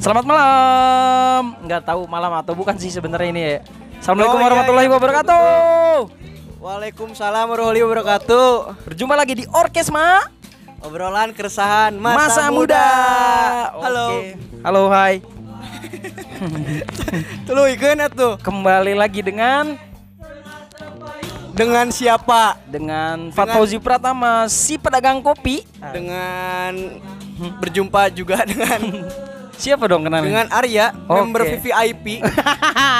Selamat malam. Nggak tahu malam atau bukan sih sebenarnya ini ya. Assalamualaikum Oh, iya, warahmatullahi iya, wabarakatuh. Waalaikumsalam warahmatullahi wabarakatuh. Berjumpa lagi di Orkesma Obrolan keresahan Masa, masa, Muda. Halo. Oke. Halo, hai. Ikeun atuh. Kembali lagi dengan Dengan siapa? dengan Fatfauzi Pratama, si pedagang kopi. Dengan berjumpa juga dengan Siapa dong kenalnya? dengan Arya, Oke. member VVIP.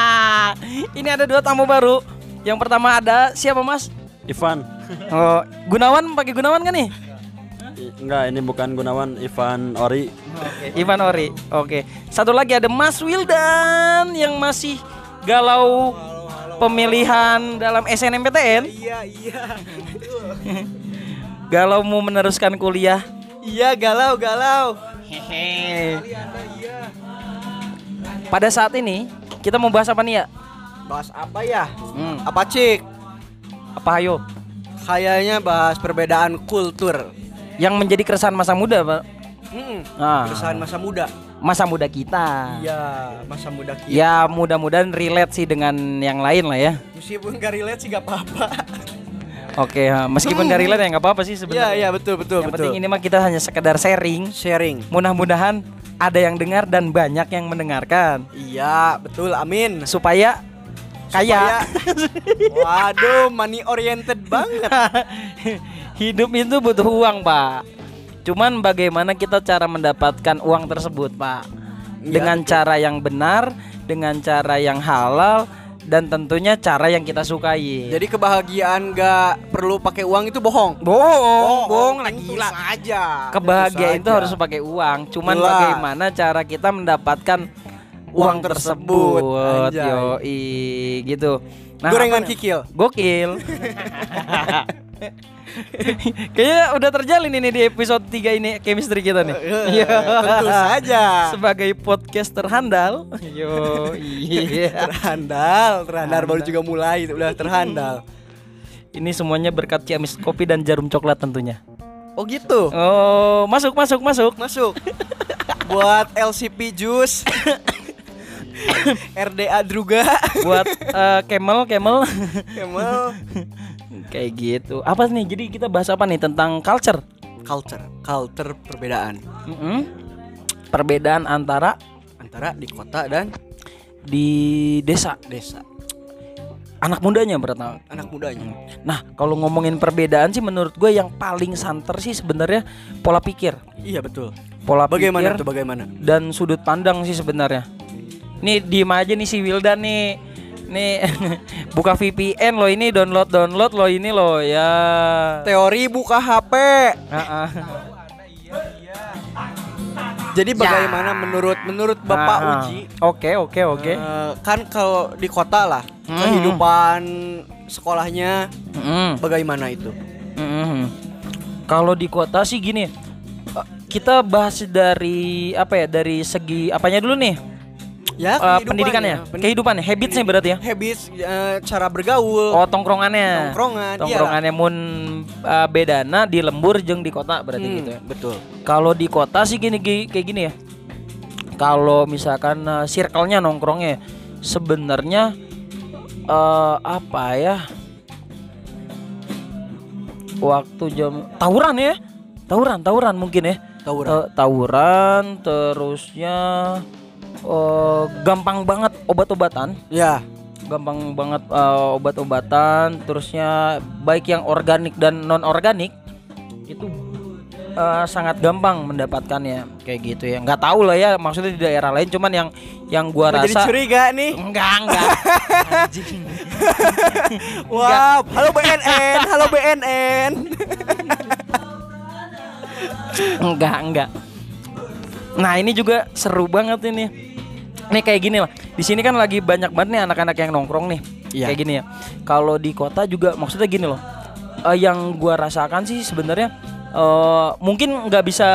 ini ada dua tamu baru. Yang pertama ada siapa Mas? Ivan. Oh, Gunawan pakai Gunawan kan nih? Enggak, ini bukan Gunawan, Ivan Ori. Ivan Ori. Oke. Satu lagi ada Mas Wildan yang masih galau pemilihan dalam SNMPTN. Iya, iya. Galau mau meneruskan kuliah. Iya, galau, galau. Hehe. Pada saat ini kita mau bahas apa nih ya? Bahas apa ya? Hmm, Apa cik? apa ayo? Kayaknya bahas perbedaan kultur. Yang menjadi keresahan masa muda, Pak. Hmm. Ah, Keresahan masa muda. Masa muda kita. Iya, masa muda kita. Ya mudah-mudahan relate sih dengan yang lain lah ya. Meskipun gak relate sih gak apa-apa. Oke, ha, meskipun gak relate ya nggak apa-apa sih Iya, sebenarnya. iya betul betul yang betul. penting ini mah kita hanya sekedar sharing. sharing. Mudah-mudahan ada yang dengar dan banyak yang mendengarkan Iya, betul. Amin. supaya kaya. Supaya- Waduh, money oriented banget. Hidup itu butuh uang, Pak. Cuman bagaimana kita cara mendapatkan uang tersebut, Pak? Iya, Dengan cara yang benar, dengan cara yang halal dan tentunya cara yang kita sukai. Jadi kebahagiaan gak perlu pakai uang itu bohong. bohong, bohong tentu gila. saja. Kebahagiaan itu harus pakai uang. Cuman Jelas. bagaimana cara kita mendapatkan uang, Uang tersebut? tersebut. Yoi, gitu. Gorengan apa nih? kikil. Gokil. Kayaknya udah terjalin ini di episode 3 ini chemistry kita nih. Iya, tentu saja. Sebagai podcast terhandal. Yo, iya. Terhandal, terhandal baru juga mulai udah terhandal. Ini semuanya berkat Ciamis kopi dan jarum coklat tentunya. Oh gitu. Oh, masuk masuk masuk. Masuk. Buat LCP Juice. RDA Druga. Buat eh, Camel Camel Kemal. Kayak gitu. Apa nih? Jadi kita bahas apa nih tentang culture? Culture, culture perbedaan Mm-mm. Perbedaan antara antara di kota dan di desa, desa. anak mudanya berarti. Anak mudanya. Nah, kalau ngomongin perbedaan sih menurut gue yang paling santer sih sebenarnya pola pikir. Iya betul. Pola Bagaimana pikir tuh bagaimana? dan sudut pandang sih sebenarnya. Nih diem aja nih si Wildan nih. Nih buka VPN loh ini download download loh ini loh ya. Teori buka HP. Jadi bagaimana menurut menurut Bapak ah. Uji? Oke oke oke. eh, kan kalau di kota lah Hmm. kehidupan sekolahnya Mm-mm. bagaimana itu? Mm-mm. Kalau di kota sih gini, eh, kita bahas dari apa ya dari segi apanya dulu nih? Ya Eh, kehidupannya. pendidikannya, Pen- kehidupannya, habitsnya berarti ya? habits eh, cara bergaul. Oh tongkrongannya. Tongkrongan, iya Tongkrongannya mun uh, bedana di lembur jeung di kota berarti Hmm, gitu ya. Betul. Kalau di kota sih gini gi- kayak gini ya. Kalau misalkan uh, circle-nya nongkrongnya sebenarnya eh apa ya? Waktu jam tawuran ya. Tawuran, tawuran mungkin ya. Tawuran. Ta- tawuran terusnya eh gampang banget obat-obatan Ya. gampang banget uh, obat-obatan terusnya baik yang organik dan non organik itu uh, sangat gampang mendapatkannya kayak gitu ya nggak tahu lah ya maksudnya di daerah lain cuman yang yang gua Mau jadi rasa curiga nih. enggak enggak. Wow, halo BNN, halo BNN. enggak enggak nah ini juga seru banget ini nih kayak gini lah di sini kan lagi banyak banget nih anak-anak yang nongkrong nih Iya. kayak gini ya kalau di kota juga maksudnya gini loh eh, yang gua rasakan sih sebenarnya eh, mungkin nggak bisa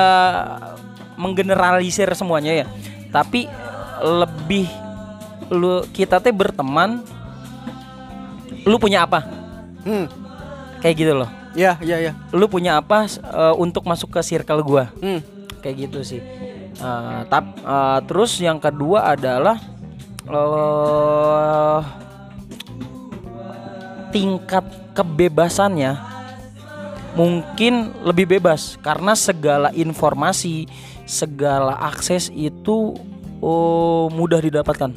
menggeneralisir semuanya ya tapi lebih lu kita teh berteman lu punya apa Hmm. kayak gitu loh Ya, ya, ya. Lu punya apa eh, untuk masuk ke circle gua? Hmm. Kayak gitu sih. Eh, tap, eh, terus yang kedua adalah eh tingkat kebebasannya mungkin lebih bebas karena segala informasi, segala akses itu oh, mudah didapatkan.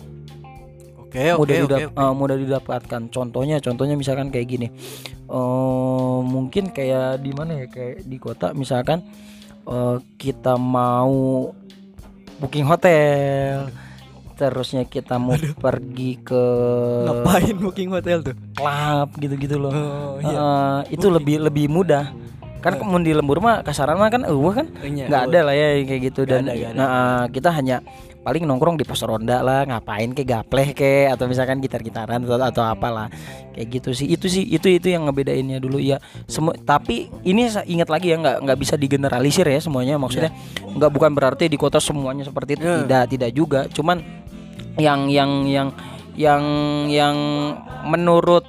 Oke, oke, mudah oke. didap- oke. eh, mudah didapatkan. Contohnya, contohnya misalkan kayak gini. Eh, mungkin kayak di mana ya? Kayak di kota misalkan eh, kita mau booking hotel, terusnya kita mau pergi ke Ngapain booking hotel tuh? klub gitu-gitu loh. Oh, iya. Eh, itu lebih lebih mudah. Kan kemun di lembur mah kasaran mah kan eueuh kan Iya, nggak ada lah ya kayak gitu Nggak dan ada, ada. nah, kita hanya paling nongkrong di pos ronda lah ngapain kayak gapleh kayak atau misalkan gitar-gitaran atau, atau apalah. Kayak gitu sih. Itu sih itu itu yang ngebedainnya dulu ya. Semua tapi ini ingat lagi ya nggak nggak bisa digeneralisir ya semuanya. Maksudnya nggak bukan berarti di kota semuanya seperti itu. Ya. tidak tidak juga. Cuman yang yang yang yang yang menurut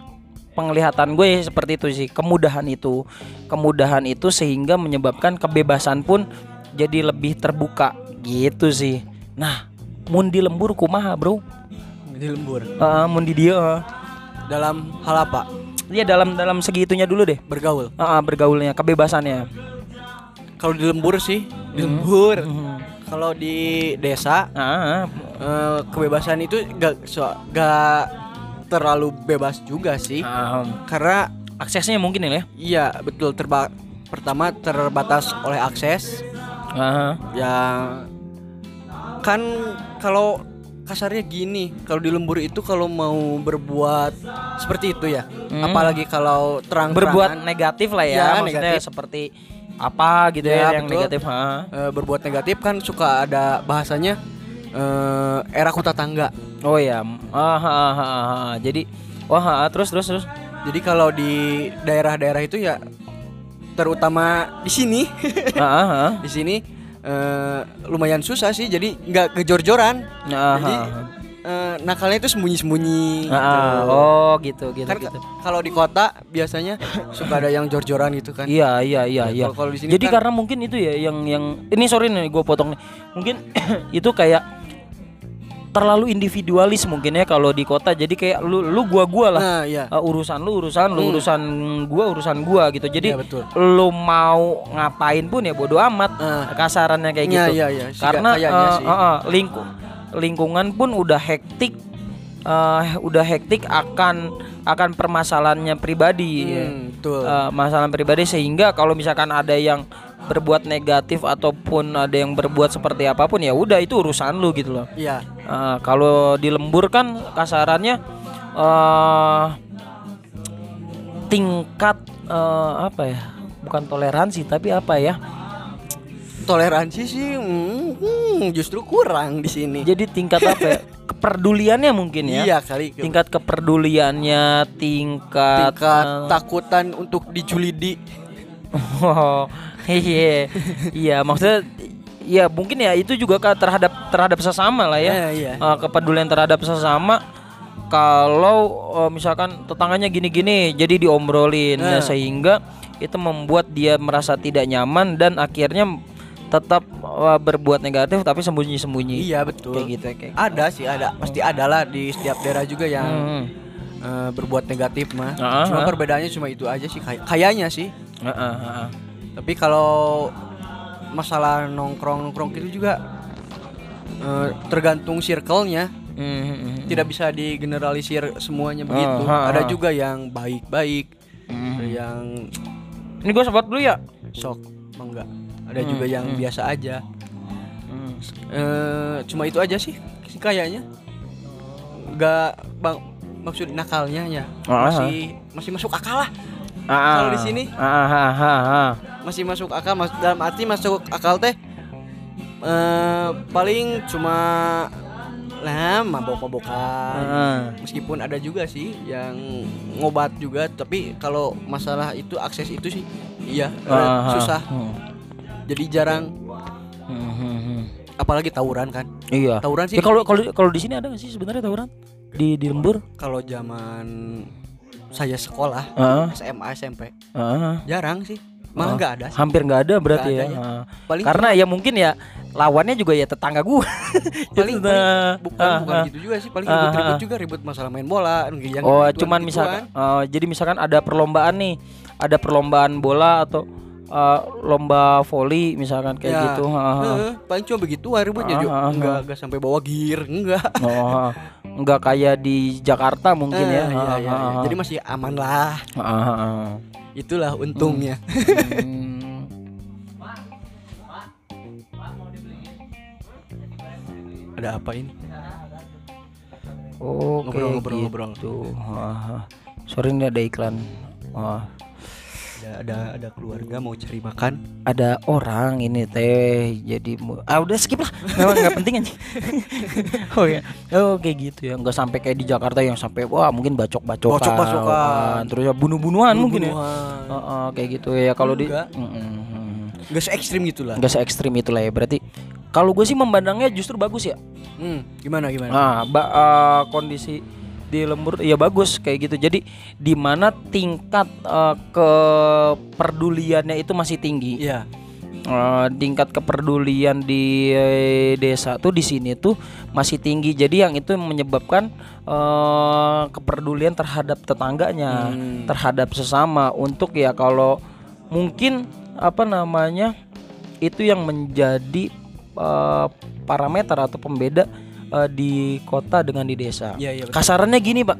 penglihatan gue seperti itu sih. Kemudahan itu kemudahan itu sehingga menyebabkan kebebasan pun jadi lebih terbuka. Gitu sih. Nah mun di lembur kumaha bro Di lembur. Heeh, mun di dia. Dalam hal apa? Iya dalam dalam segitunya dulu deh Bergaul. Heeh, bergaulnya kebebasannya Kalau di lembur sih, di lembur. Mhm. Kalau di desa Ah, eh, kebebasan itu gak, so, gak terlalu bebas juga sih. ah, Karena aksesnya mungkin ya iya betul terba pertama terbatas oleh akses Ah, yang kan kalau kasarnya gini kalau di lembur itu kalau mau berbuat seperti itu ya Hmm. apalagi kalau terang berbuat negatif lah ya, Ya, maksudnya negatif. seperti apa gitu ya, Ya, yang betul. negatif ha. berbuat negatif kan suka ada bahasanya eh, era kuta tangga Oh ya, ah, ah, ah, ah, ah. jadi wah ah, terus terus terus. jadi kalau di daerah-daerah itu ya terutama di sini Ah, ah, ah. di sini eh, lumayan susah sih jadi nggak kejor-joran Ah, jadi eh, nakalnya itu sembunyi-sembunyi Ah, ah. gitu. oh gitu gitu kan gitu. kalau di kota biasanya suka ada yang jor-joran gitu kan Iya iya iya Ya, iya. kalau- kalau di sini Jadi kan- karena mungkin itu ya yang yang ini sorry nih gue potong nih. Mungkin itu kayak terlalu individualis mungkin ya kalau di kota. Jadi kayak lu lu gua gua lah. nah iya Uh, urusan lu urusan lu Hmm. urusan gua urusan gua gitu. Jadi Iya, betul. lu mau ngapain pun ya bodo amat Ah. kasarannya kayak Iya, gitu. iya. Sih, Karena uh, sih. uh, uh, lingku- lingkungan pun udah hektik uh, udah hektik akan akan permasalahannya pribadi ya. Hmm, betul Uh, masalah pribadi sehingga kalau misalkan ada yang berbuat negatif ataupun ada yang berbuat seperti apa pun ya udah itu urusan lu gitu loh. iya Uh, kalau di lembur kan kasarannya uh, tingkat uh, apa ya? Bukan toleransi tapi apa ya? toleransi sih hmm, justru kurang di sini Jadi tingkat apa ya? Kepeduliannya mungkin ya. iya kali Tingkat kepeduliannya, tingkat, tingkat uh, takutan untuk dijulidi Oh, iya, iya maksudnya, ya mungkin ya itu juga terhadap terhadap sesama lah ya, iya. Eh, kepedulian terhadap sesama. Kalau eh, misalkan tetangganya gini-gini, jadi diobrolin ya, sehingga itu membuat dia merasa tidak nyaman dan akhirnya tetap eh, berbuat negatif tapi sembunyi-sembunyi. iya betul Kayak gitu, kayak. ada sih ada pasti ada lah di setiap daerah juga yang Hmm. eh, berbuat negatif mah Ah, cuma ah. perbedaannya cuma itu aja sih kay- kayaknya sih Heeh, heeh. Tapi kalau masalah nongkrong nongkrong itu juga eh, tergantung circle-nya Hmm, hmm, hmm. tidak bisa digeneralisir semuanya begitu ha, ada ha. juga yang baik-baik Hmm. ada yang Ini gue sempat dulu ya. sok enggak ada juga yang biasa aja Hmm. eh cuma itu aja sih kayaknya nggak bang maksud nakalnya ya Ah, masih masih masuk akal lah Ah, Kalau di sini? Masih masuk akal mas dalam arti masuk akal teh eh paling cuma lah mabok-mabokan Ah. meskipun ada juga sih yang ngobat juga tapi kalau masalah itu akses itu sih iya Ah, ah, susah hmm. jadi jarang Hmm, hmm, apalagi tawuran kan Iya. tawuran sih Ya kalau kalau kalau di sini ada nggak sih sebenarnya tawuran di di lembur? kalau zaman saya sekolah Heeh, SMA SMP heeh. jarang sih malah Oh. nggak ada sih. hampir nggak ada berarti Nggak ya. Heeh. paling Karena ya mungkin ya lawannya juga ya tetangga gua. paling, paling nah, bukan ah, bukan ah. gitu juga sih paling Ah, ribut-ribut ah. juga ribut masalah main bola yang Oh, gituan- cuman gituan. misalkan oh, jadi misalkan ada perlombaan nih, ada perlombaan bola atau eh, lomba voli misalkan kayak Ya, gitu. Heeh. Heeh, paling cuma begitu ributnya Ah, juga ah, enggak ah. enggak sampai bawa gear enggak Oh, nggak kayak di Jakarta mungkin Eh, ya. iya, iya, iya. jadi masih aman lah Heeh, heeh. Itulah untungnya Hmm. ada apa ini Oke, Ngobrol, ngobrol, ngobrol. gitu. Wah, Sorry ini ada iklan. Wah, ada ada ada keluarga mau cari makan? Ada orang ini teh jadi mu- ah udah skip lah. Nggak nggak penting aja oh ya oh kayak gitu ya. Nggak sampai kayak di Jakarta yang sampai wah mungkin bacok bacokan Bacok-bacokan. terus ya bunuh bunuhan mungkin ya. Bunuh-bunuhan. Heeh, kayak gitu ya. Kalau di. Mm, mm, mm. nggak se ekstrim gitulah nggak se ekstrim itu lah ya. Berarti kalau gue sih memandangnya justru bagus ya. Hmm, gimana gimana? Nah, ba- eh, kondisi di lembur ya bagus kayak gitu. Jadi di mana tingkat eh, kepeduliannya itu masih tinggi. iya Eh, tingkat kepedulian di eh, desa tuh di sini tuh masih tinggi. Jadi yang itu menyebabkan eh, kepedulian terhadap tetangganya, Hmm. terhadap sesama untuk ya kalau mungkin apa namanya itu yang menjadi eh, parameter atau pembeda eh, di kota dengan di desa. iya betul. Kasarannya gini, Pak.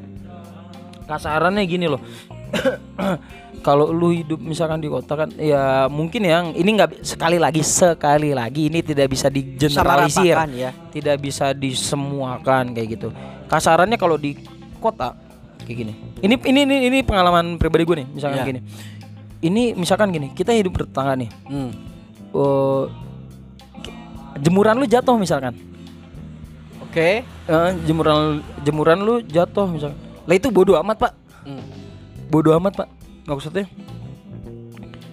Kasarannya gini loh. Kalau lu hidup misalkan di kota kan ya mungkin yang ini nggak sekali lagi sekali lagi ini tidak bisa digeneralisir, ya tidak bisa disemuakan kayak gitu. Kasarannya kalau di kota kayak gini. Ini ini ini, ini pengalaman pribadi gue nih, misalkan Iya. gini. Ini misalkan gini, kita hidup bertetangga nih. hmm. Eh, jemuran lu jatuh misalkan. Oke Eh, jemuran jemuran lu jatuh misalkan. Lah itu bodoh amat, Pak. Hmm. bodoh amat pak maksudnya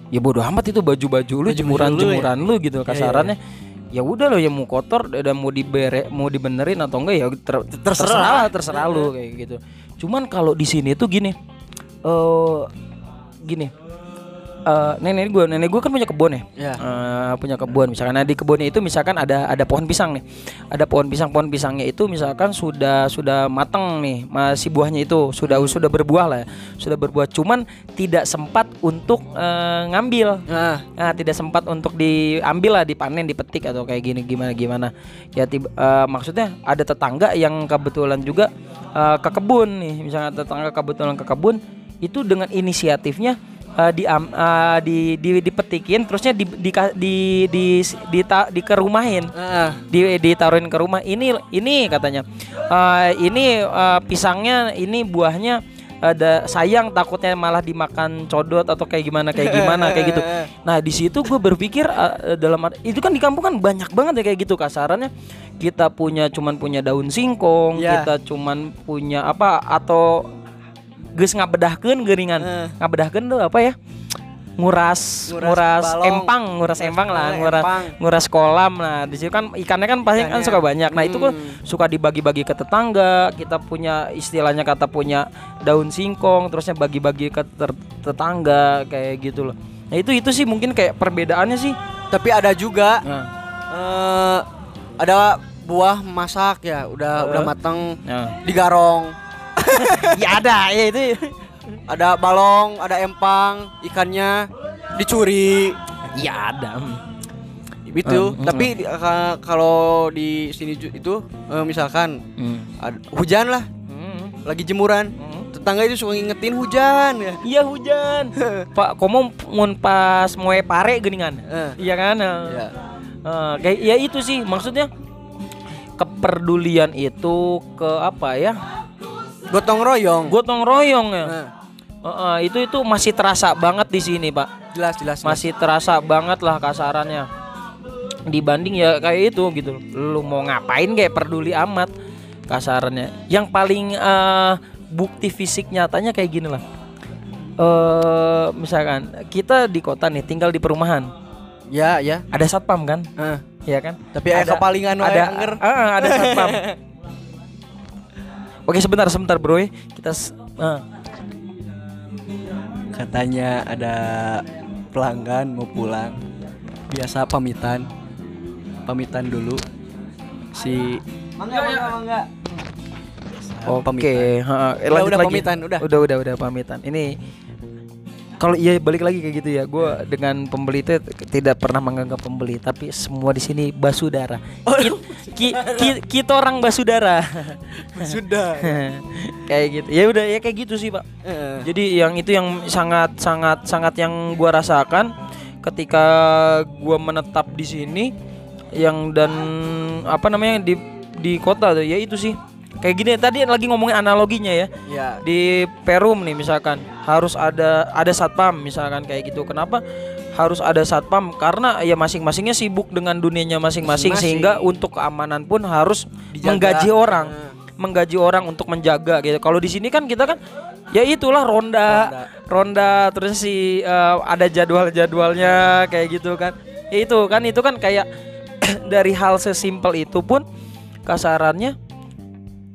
ya bodoh amat itu baju-baju lu Baju-baju jemuran lu ya? jemuran lu gitu Iya, iya, kasarannya ya udah lo ya mau kotor dan mau dibere mau dibenerin atau enggak ya ter- terserah terserah lu kayak gitu cuman kalau di sini tuh gini eh gini eh nenek gue nenek gue kan punya kebun ya? Ya Eh, punya kebun. Misalkan nah di kebunnya itu misalkan ada ada pohon pisang nih. Ada pohon pisang pohon pisangnya itu misalkan sudah sudah matang nih masih buahnya itu. Sudah sudah berbuah lah ya. sudah berbuah. Cuman tidak sempat untuk eh, ngambil. Nah Nah, tidak sempat untuk diambil lah, dipanen, dipetik atau kayak gini gimana gimana. Ya tiba, eh, maksudnya ada tetangga yang kebetulan juga eh, ke kebun nih, misalnya tetangga kebetulan ke kebun itu dengan inisiatifnya eh, di, eh, di, di dipetikin, terusnya di di di di, di, di, dikerumahin ah, di ditaruhin ke rumah. Ini ini katanya. "Eh, ini eh, pisangnya ini buahnya ada sayang takutnya malah dimakan codot atau kayak gimana kayak gimana kayak gitu. Nah di situ gue berpikir eh, dalam itu kan di kampung kan banyak banget ya kayak gitu kasarannya kita punya cuman punya daun singkong Ya. kita cuman punya apa atau geus ngabedahkeun geuningan Eh. ngabedahkeun tuh apa ya nguras Nguras nguras, balong. empang nguras empang lah nguras empang. nguras kolam nah di situ kan ikannya kan pasti kan suka banyak nah itu kan Hmm. suka dibagi-bagi ke tetangga kita punya istilahnya kata punya daun singkong terusnya bagi-bagi ke tetangga kayak gitu loh nah itu itu sih mungkin kayak perbedaannya sih tapi ada juga nah, eh ada buah masak ya udah udah Eh. matang nah. digarong ya ada ya itu ada balong ada empang ikannya dicuri ya ada itu Hmm, tapi di- ka- kalau di sini itu eh, misalkan Hmm. ad- hujan lah Hmm. lagi jemuran Hmm. tetangga itu suka ngingetin hujan ya Iya hujan. Pak, komo mun pas moe pare geningan. Eh. Iya kan? ya. Eh, kayak ya itu sih maksudnya kepedulian itu ke apa ya? Gotong royong Gotong royong ya. Nah, Eh, eh, itu itu masih terasa banget di sini, Pak. jelas jelas jelas. Masih terasa banget lah kasarannya. Dibanding ya kayak itu gitu. Lu mau ngapain kayak peduli amat kasarannya. Yang paling eh, bukti fisik nyatanya kayak gini lah. Eh misalkan kita di kota nih tinggal di perumahan. ya ya Ada satpam kan? Eh, Iya kan? tapi ada kepalingan ada anger. Ah, ada satpam. Oke sebentar sebentar bro, ya. kita ah. katanya ada pelanggan mau pulang biasa pamitan pamitan dulu si mangga mangga mangga Oke, ha, eh, Udah, lanjut udah lagi. pamitan, udah. udah, udah, udah pamitan. Ini kalau iya balik lagi kayak gitu ya, gue dengan pembeli itu tidak pernah menganggap pembeli, tapi semua di sini basudara. Ki- ki- ki- kita orang basudara. sudah kayak gitu. Ya udah ya kayak gitu sih pak. Jadi yang itu yang sangat sangat sangat yang gua rasakan ketika gua menetap di sini yang dan apa namanya di di kota tuh ya itu sih kayak gini tadi lagi ngomongin analoginya ya. Ya di Perum nih misalkan harus ada ada satpam misalkan kayak gitu. Kenapa harus ada satpam? Karena ya masing-masingnya sibuk dengan dunianya masing-masing sehingga untuk keamanan pun harus Dijaga. menggaji orang. Nah. menggaji orang untuk menjaga gitu. Kalau di sini kan kita kan ya itulah ronda. Ronda, terus si eh, ada jadwal-jadwalnya kayak gitu kan. Ya itu kan itu kan kayak dari hal sesimpel itu pun kasarannya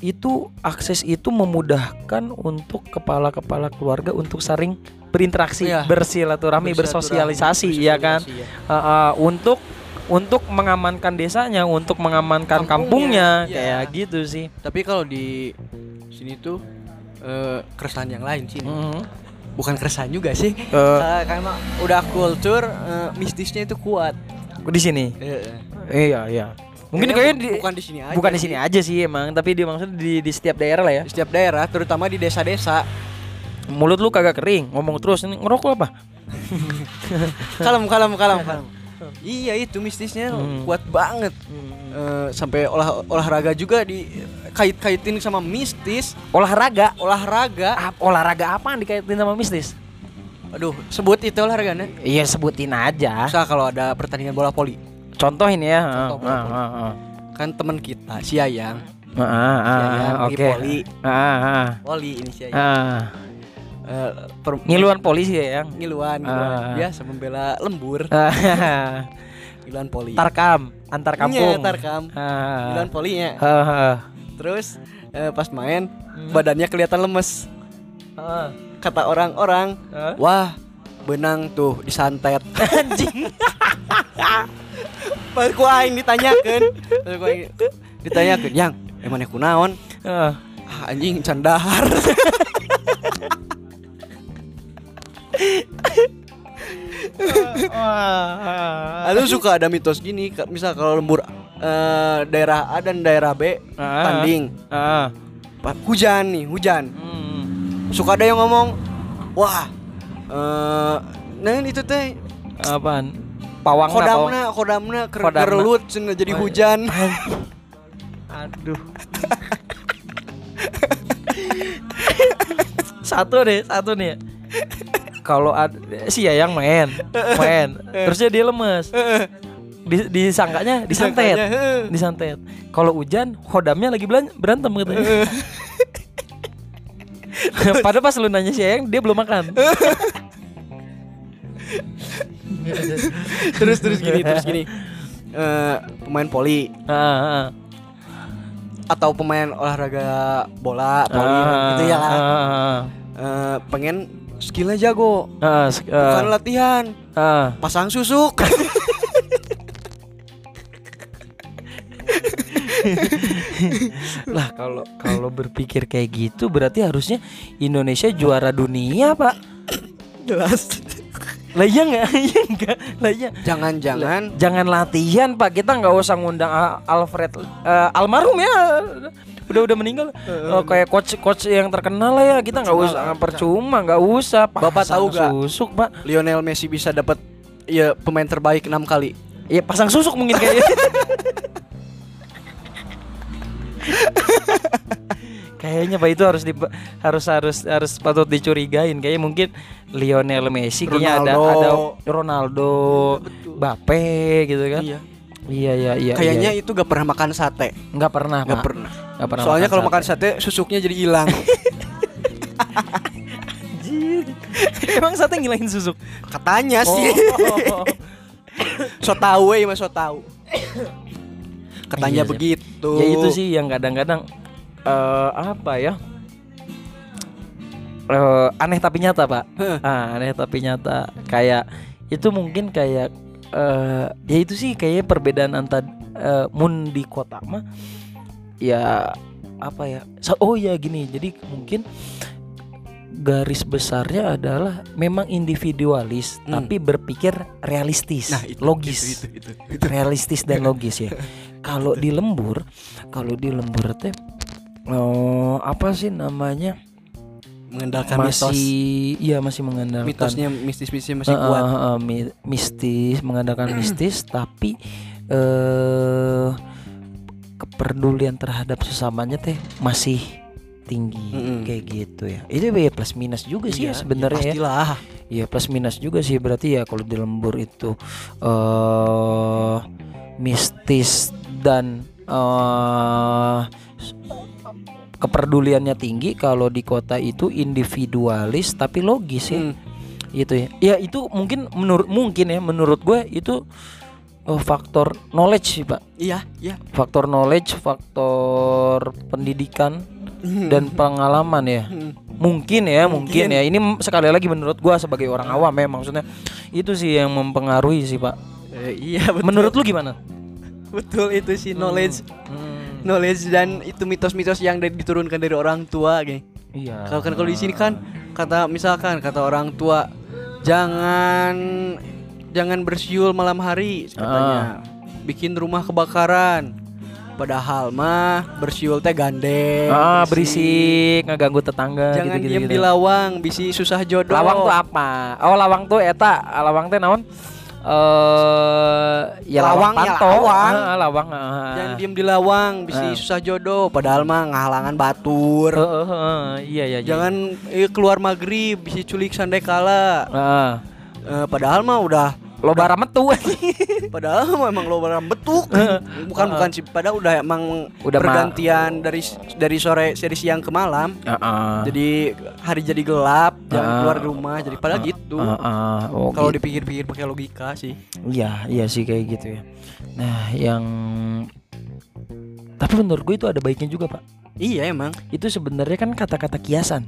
itu akses itu memudahkan untuk kepala-kepala keluarga untuk saling berinteraksi, Iya. bersilaturahmi, bersosialisasi, ya kan? Bersosialisasi, Uh, uh, untuk untuk mengamankan desanya, untuk mengamankan kampungnya, Kampungnya, kayak iya. gitu sih. Tapi kalau di sini tuh eh, keresahan yang lain sih. Mhm. Bukan keresahan juga sih. Eh, karena udah kultur eh, mistisnya itu kuat. Di sini. Iya, iya. Mungkin kayaknya di, bukan di sini aja. bukan di sini aja sih emang, tapi dia maksudnya di di setiap daerah lah ya. Di setiap daerah, terutama di desa-desa. Mulut lu kagak kering, ngomong terus ini ngerokok apa? kalem, kalem, kalem, kalem. Iya itu mistisnya Hmm. kuat banget. Eh, sampai olah olahraga juga di kait-kaitin sama mistis. Olahraga. Olahraga. Ap- olahraga apa yang dikaitin sama mistis? Aduh, sebut itu olahraganya. Iya sebutin aja. Misal kalau ada pertandingan bola voli, Contohin ya. Contoh ah, voli. ah, ah. kan teman kita si Ayang, Ah, ah, si ah, Ayang di Oke. voli, Ah, ah, voli ini si Ayang. Eh, per- Ngiluan polisi ya yang. ngiluan, ngiluan. Ah. biasa membela lembur, Ah, ngiluan poli. Tarkam, antar kampung. Iya, tarkam. Ah. Ngiluan polinya. Ah. Terus eh, pas main badannya kelihatan lemes. Ah. Kata orang-orang, Ah. wah benang tuh disantet. Anjing. Pas ku aing ditanyakeun, pas ku aing ditanyakeun, "Yang, emangnya kunaon?" Ah. Ah, anjing candahar. Lalu suka ada mitos gini, misal kalau lembur eh, daerah A dan daerah B Ah. tanding, Ah. Pa- hujan nih, hujan. Hmm. Suka ada yang ngomong, "Wah, eh nah itu teh Apaan? Pawang kodamna, kodamna ker Kodamna. kerelut cenah jadi Oh, iya. hujan." Aduh. satu deh, satu nih. Kalau si Yayang main, main, terusnya dia lemes. Di, disangkanya disantet, disantet. Kalau hujan, hodamnya lagi berantem katanya. Padahal pas lu nanya si Yayang, dia belum makan. terus terus gini, terus gini. Eh, pemain poli Ah, ah. atau pemain olahraga bola, poli Ah, gitu ya lah. ah, Eh, pengen skillnya jago, ah, ah, bukan latihan, ah. pasang susuk. lah kalau kalau berpikir kayak gitu berarti harusnya Indonesia juara dunia pak Jelas. Lah iya nggak? Iya nggak? Lah iya. Jangan-jangan. Jangan latihan pak. Kita nggak usah ngundang Al- Alfred eh, almarhum ya. Udah udah meninggal. Oh, kayak coach coach yang terkenal lah ya. Kita nggak usah lah, percuma nggak usah Bapak Pasang tahu nggak? susuk pak. Lionel Messi bisa dapat ya pemain terbaik enam kali. ya pasang susuk mungkin kayaknya Kayaknya pak itu harus di, harus harus harus patut dicurigain. Kayaknya mungkin Lionel Messi kayaknya ada ada Ronaldo, Bape gitu kan. Iya. Iya iya iya. Kayaknya iya. itu gak pernah makan sate. nggak pernah Gak Pak. pernah. Nggak pernah. Soalnya kalau makan sate. susuknya jadi hilang. Emang sate ngilangin susuk. Katanya sih. Oh. so tahu ya so tahu. Katanya Iya sih. begitu. Ya itu sih yang kadang-kadang eh apa ya? eh, aneh tapi nyata pak ah, aneh tapi nyata kayak itu mungkin kayak eh ya itu sih kayaknya perbedaan antara eh, moon di kota mah ya apa ya oh ya gini jadi mungkin garis besarnya adalah memang individualis Hmm. tapi berpikir realistis Nah, itu, logis itu, itu, itu. realistis dan logis ya. Kalau di lembur, kalau di lembur teh oh, apa sih namanya? Mengandalkan masih mitos. iya masih mengandalkan Mitosnya mistis-mistisnya masih Eh, kuat. eh, mi- mistis, mengandalkan mistis tapi eh kepedulian terhadap sesamanya teh masih tinggi Mm-mm. kayak gitu ya. Itu ya plus minus juga sih ya Iya, sebenarnya ya. pastilah. Iya plus minus juga sih berarti ya kalau di lembur itu eh mistis dan eh kepeduliannya tinggi kalau di kota itu individualis tapi logis ya. Hmm. gitu ya. Ya itu mungkin menurut mungkin ya menurut gue itu eh, faktor knowledge sih pak. Iya, iya. faktor knowledge faktor pendidikan dan pengalaman ya. Hmm. mungkin ya mungkin, Mungkin. ya. Ini sekali lagi menurut gua sebagai orang awam ya maksudnya. Itu sih yang mempengaruhi sih pak. Eh, iya betul. menurut lu gimana? Betul itu sih knowledge. Hmm, knowledge dan itu mitos-mitos yang dari- diturunkan dari orang tua gini. iya Kalau kan kalau di sini kan kata misalkan kata orang tua jangan jangan bersiul malam hari katanya. Bikin rumah kebakaran. Padahal mah bersiul teh gandeng. ah bersih. berisik ngeganggu tetangga Jangan gitu, diem di lawang, bisi susah jodoh. lawang tuh apa oh lawang tuh eta lawang teh naon eh ya lawang, Lawang ya lawang. Lawang. Jangan diem di lawang, bisi Ah. susah jodoh. Padahal mah ngahalangan batur. Eh, eh, eh, iya iya iya. Jangan eh, keluar maghrib, bisi culik sandekala. Ah, Eh, padahal mah udah loba rametu Padahal emang lo barang betuk. bukan bukan sih, padahal udah emang Udah pergantian dari dari sore dari siang ke malam. Heeh. Jadi hari jadi gelap, jangan Ah. keluar rumah. Jadi pada gitu. Heeh. Oh, Kalau gitu. dipikir-pikir pakai logika sih. Iya, iya sih kayak gitu ya. Nah, yang tapi menurut gue itu ada baiknya juga, Pak. Iya emang. Itu sebenarnya kan kata-kata kiasan.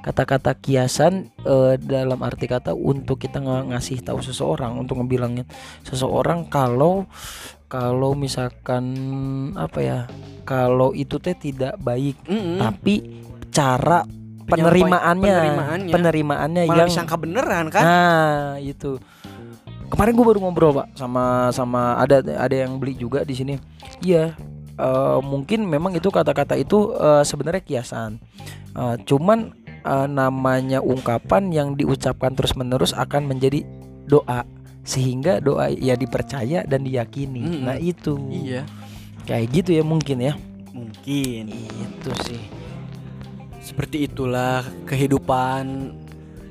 Kata-kata kiasan eh, dalam arti kata untuk kita nge- ngasih tahu seseorang, untuk ngebilangin seseorang kalau kalau misalkan apa ya, kalau itu teh tidak baik, Mm-mm. tapi cara penerimaannya, penerimaannya. penerimaannya Malah yang disangka beneran kan? Nah, itu. Kemarin gue baru ngobrol pak sama sama ada ada yang beli juga di sini. Iya, eh, mungkin memang itu kata-kata itu eh, sebenarnya kiasan. Eh, cuman eh, namanya ungkapan yang diucapkan terus menerus akan menjadi doa sehingga doa ya dipercaya dan diyakini. Mm-mm. Nah itu. Iya. Kayak gitu ya mungkin ya. Mungkin. Itu sih. Seperti itulah kehidupan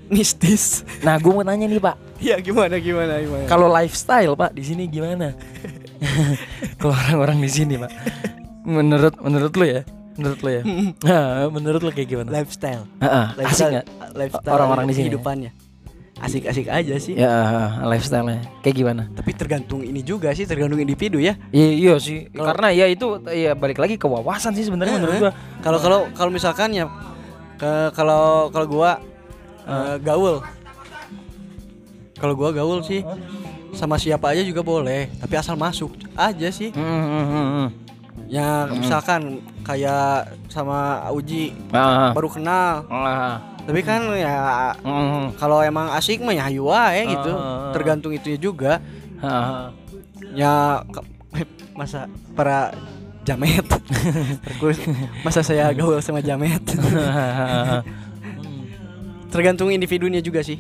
mistis. Nah, gue mau nanya nih pak. ya gimana gimana gimana. Kalau lifestyle Pak di sini gimana? Kalau orang-orang di sini Pak. Menurut menurut lu ya? Menurut lu ya? Nah, menurut lu kayak gimana? lifestyle. Heeh, asik Lifestyle, nggak? lifestyle Orang-orang di sini ya? kehidupannya. Asik-asik aja sih. Ya lifestyle-nya kayak gimana? Tapi tergantung ini juga sih, tergantung individu ya. Iya, iya sih. Kalau- Karena ya itu ya balik lagi ke wawasan sih sebenarnya menurut gua. Kalau kalau kalau misalkan ya ke kalau kalau gua eh, gaul. Kalau gua gaul sih sama siapa aja juga boleh, tapi asal masuk aja sih. Hmm, hmm. Ya misalkan kayak sama Uji Ah, baru kenal, ah, tapi kan ya hmm, kalau emang asik mah ya hayu wae gitu. Ah. Tergantung itunya juga. ah, Ya masa para jamet. Masa saya gaul sama jamet. ah. Tergantung individunya juga sih.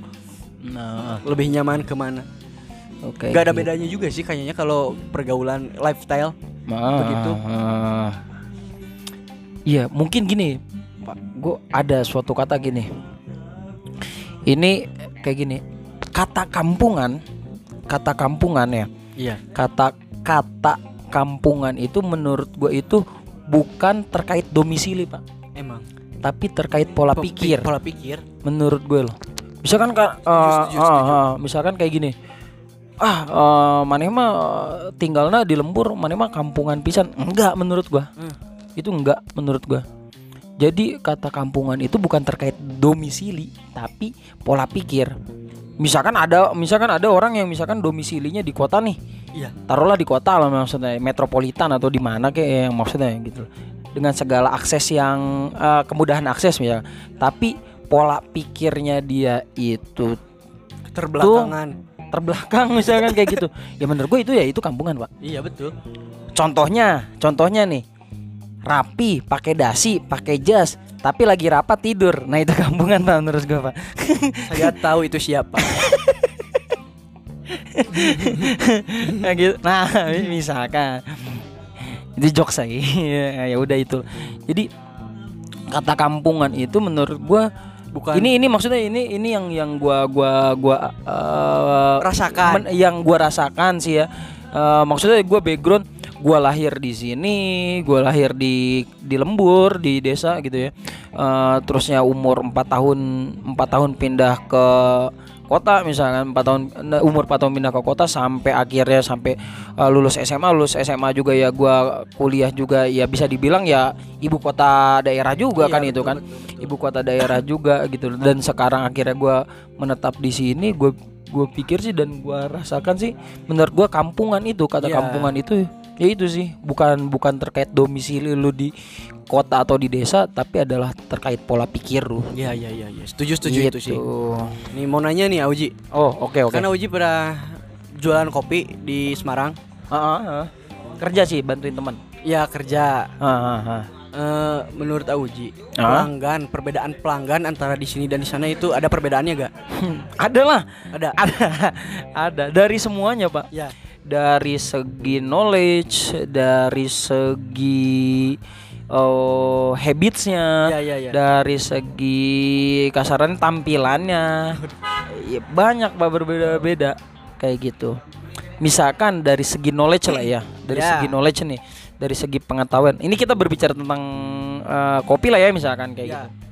Nah, Lebih nyaman ke mana. Oke. Gak ada gitu. bedanya juga sih kayaknya kalau pergaulan lifestyle. Ah, begitu. ah. Iya, mungkin gini, Pak. Gue ada suatu kata gini. Ini kayak gini. Kata kampungan, kata kampungan ya. Iya. Kata kata kampungan itu menurut gue itu bukan terkait domisili, Pak, Emang. tapi terkait pola Po- pikir Pola pikir. menurut gue loh. Misalkan kak, Setuju, setuju, setuju. misalkan kayak gini, ah eh, maneh mah tinggalnya di lembur, maneh mah kampungan pisan. Enggak menurut gua, Hmm. itu enggak menurut gua. Jadi kata kampungan itu bukan terkait domisili, tapi pola pikir. Misalkan ada misalkan ada orang yang misalkan domisilinya di kota nih. Iya. Taruhlah di kota lah maksudnya metropolitan atau di mana kayak yang maksudnya gitu. Dengan segala akses yang eh, kemudahan akses ya. Tapi pola pikirnya dia itu Terbelakangan. Terbelakang misalkan kayak gitu. Ya menurut gue itu ya itu kampungan, Pak. Iya betul. Contohnya, contohnya nih. Rapi, pakai dasi, pakai jas, tapi lagi rapat tidur. Nah, itu kampungan Pak menurut gue, Pak. Saya tahu itu siapa. nah, gitu. Nah, misalkan itu jokes saya. ya udah itu. Jadi kata kampungan itu menurut gua Bukan ini ini maksudnya ini ini yang yang gua gua gua eh, rasakan. men- yang gua rasakan sih ya. Eh, maksudnya gua background gua lahir di sini, gua lahir di di lembur di desa gitu ya. Eh, terusnya umur 4 tahun 4 tahun pindah ke kota misalkan 4 tahun nah, umur 4 tahun pindah ke kota sampai akhirnya sampai eh, lulus SMA lulus SMA juga ya gua kuliah juga ya bisa dibilang ya ibu kota daerah juga Iya, kan betul, itu kan betul, betul. ibu kota daerah juga gitu dan sekarang akhirnya gua menetap di sini gue gue pikir sih dan gua rasakan sih menurut gua kampungan itu kata Iya. kampungan itu ya itu sih bukan bukan terkait domisili lu di kota atau di desa tapi adalah terkait pola pikir lu Iya iya iya iya. Setuju setuju itu sih. Gitu. Nih mau nanya nih Auji. oh oke oke Karena Auji pernah jualan kopi di Semarang. Ah, ah, ah. kerja sih bantuin teman Ya kerja. Ah, ah. Eh, menurut Auji, Ah? pelanggan, perbedaan pelanggan antara di sini dan di sana itu ada perbedaannya gak? ada lah Ada. ada ada dari semuanya pak Ya. dari segi knowledge, dari segi oh, habitsnya, Ya, ya, ya. dari segi kasaran tampilannya, ya, banyak pak berbeda-beda kayak gitu. Misalkan dari segi knowledge lah ya, dari Ya. segi knowledge nih, dari segi pengetahuan. Ini kita berbicara tentang eh, kopi lah ya misalkan kayak Ya. gitu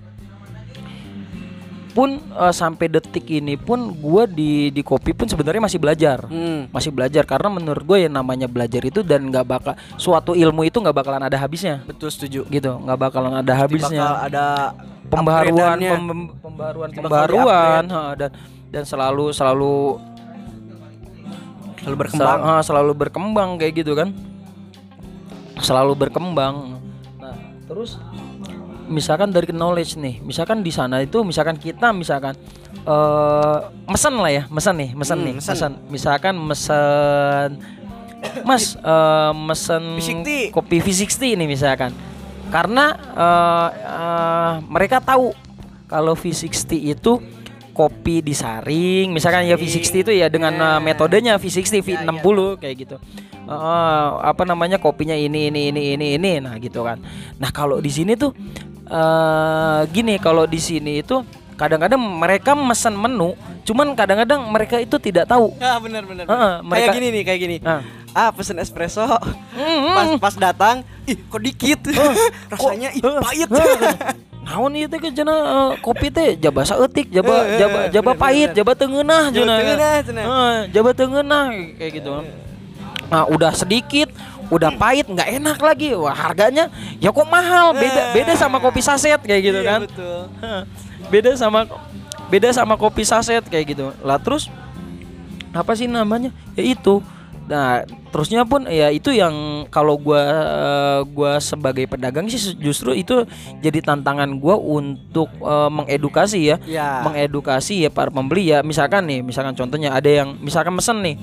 pun eh, sampai detik ini pun gua di di kopi pun sebenarnya masih belajar. Hmm. masih belajar karena menurut gue yang namanya belajar itu dan nggak bakal suatu ilmu itu nggak bakalan ada habisnya. Betul setuju. gitu nggak bakalan ada Bakal habisnya. ada pembaruan pem- pembaruan Bakal pembaruan ha, dan dan selalu selalu selalu berkembang. sel- ha, selalu berkembang kayak gitu kan. Selalu berkembang. Nah terus misalkan dari knowledge nih misalkan di sana itu misalkan kita misalkan eh mesen lah ya mesen nih mesen Hmm, nih mesen. mesen misalkan mesen mas eh mesen V60. kopi V60 ini misalkan karena eh, eh, mereka tahu kalau V60 itu kopi disaring misalkan ya V60 itu ya dengan Ya. eh, metodenya V60 Ya, V60 kayak gitu Eh, apa namanya kopinya ini ini ini ini ini nah gitu kan nah kalau di sini tuh eh gini kalau di sini itu kadang-kadang mereka mesen menu cuman kadang-kadang mereka itu tidak tahu Ya benar benar. Kayak mereka- gini nih, kayak gini. Nah. Ah, pesen espresso. Mm, Pas pas datang, ih kok dikit. Rasanya ih Heh, pahit. heh. Naon ieu teh cenah eh, kopi teh jaba saeutik, jaba eh, jaba jaba bener, pahit, bener. jaba teu ngeunah Jaba cenah. teu ngeunah, cenah. Heeh, jaba teu ngeunah kayak gitu. Nah, udah sedikit, udah pahit, nggak enak lagi. Wah, harganya ya kok mahal, beda beda sama kopi saset kayak gitu Iya, kan. betul. Beda sama beda sama kopi saset kayak gitu. Lah terus apa sih namanya? Ya itu. Nah terusnya pun ya itu yang kalau gua eh, gua sebagai pedagang sih justru itu jadi tantangan gua untuk eh, mengedukasi ya. Ya. mengedukasi ya para pembeli ya. Misalkan nih misalkan contohnya ada yang misalkan mesen nih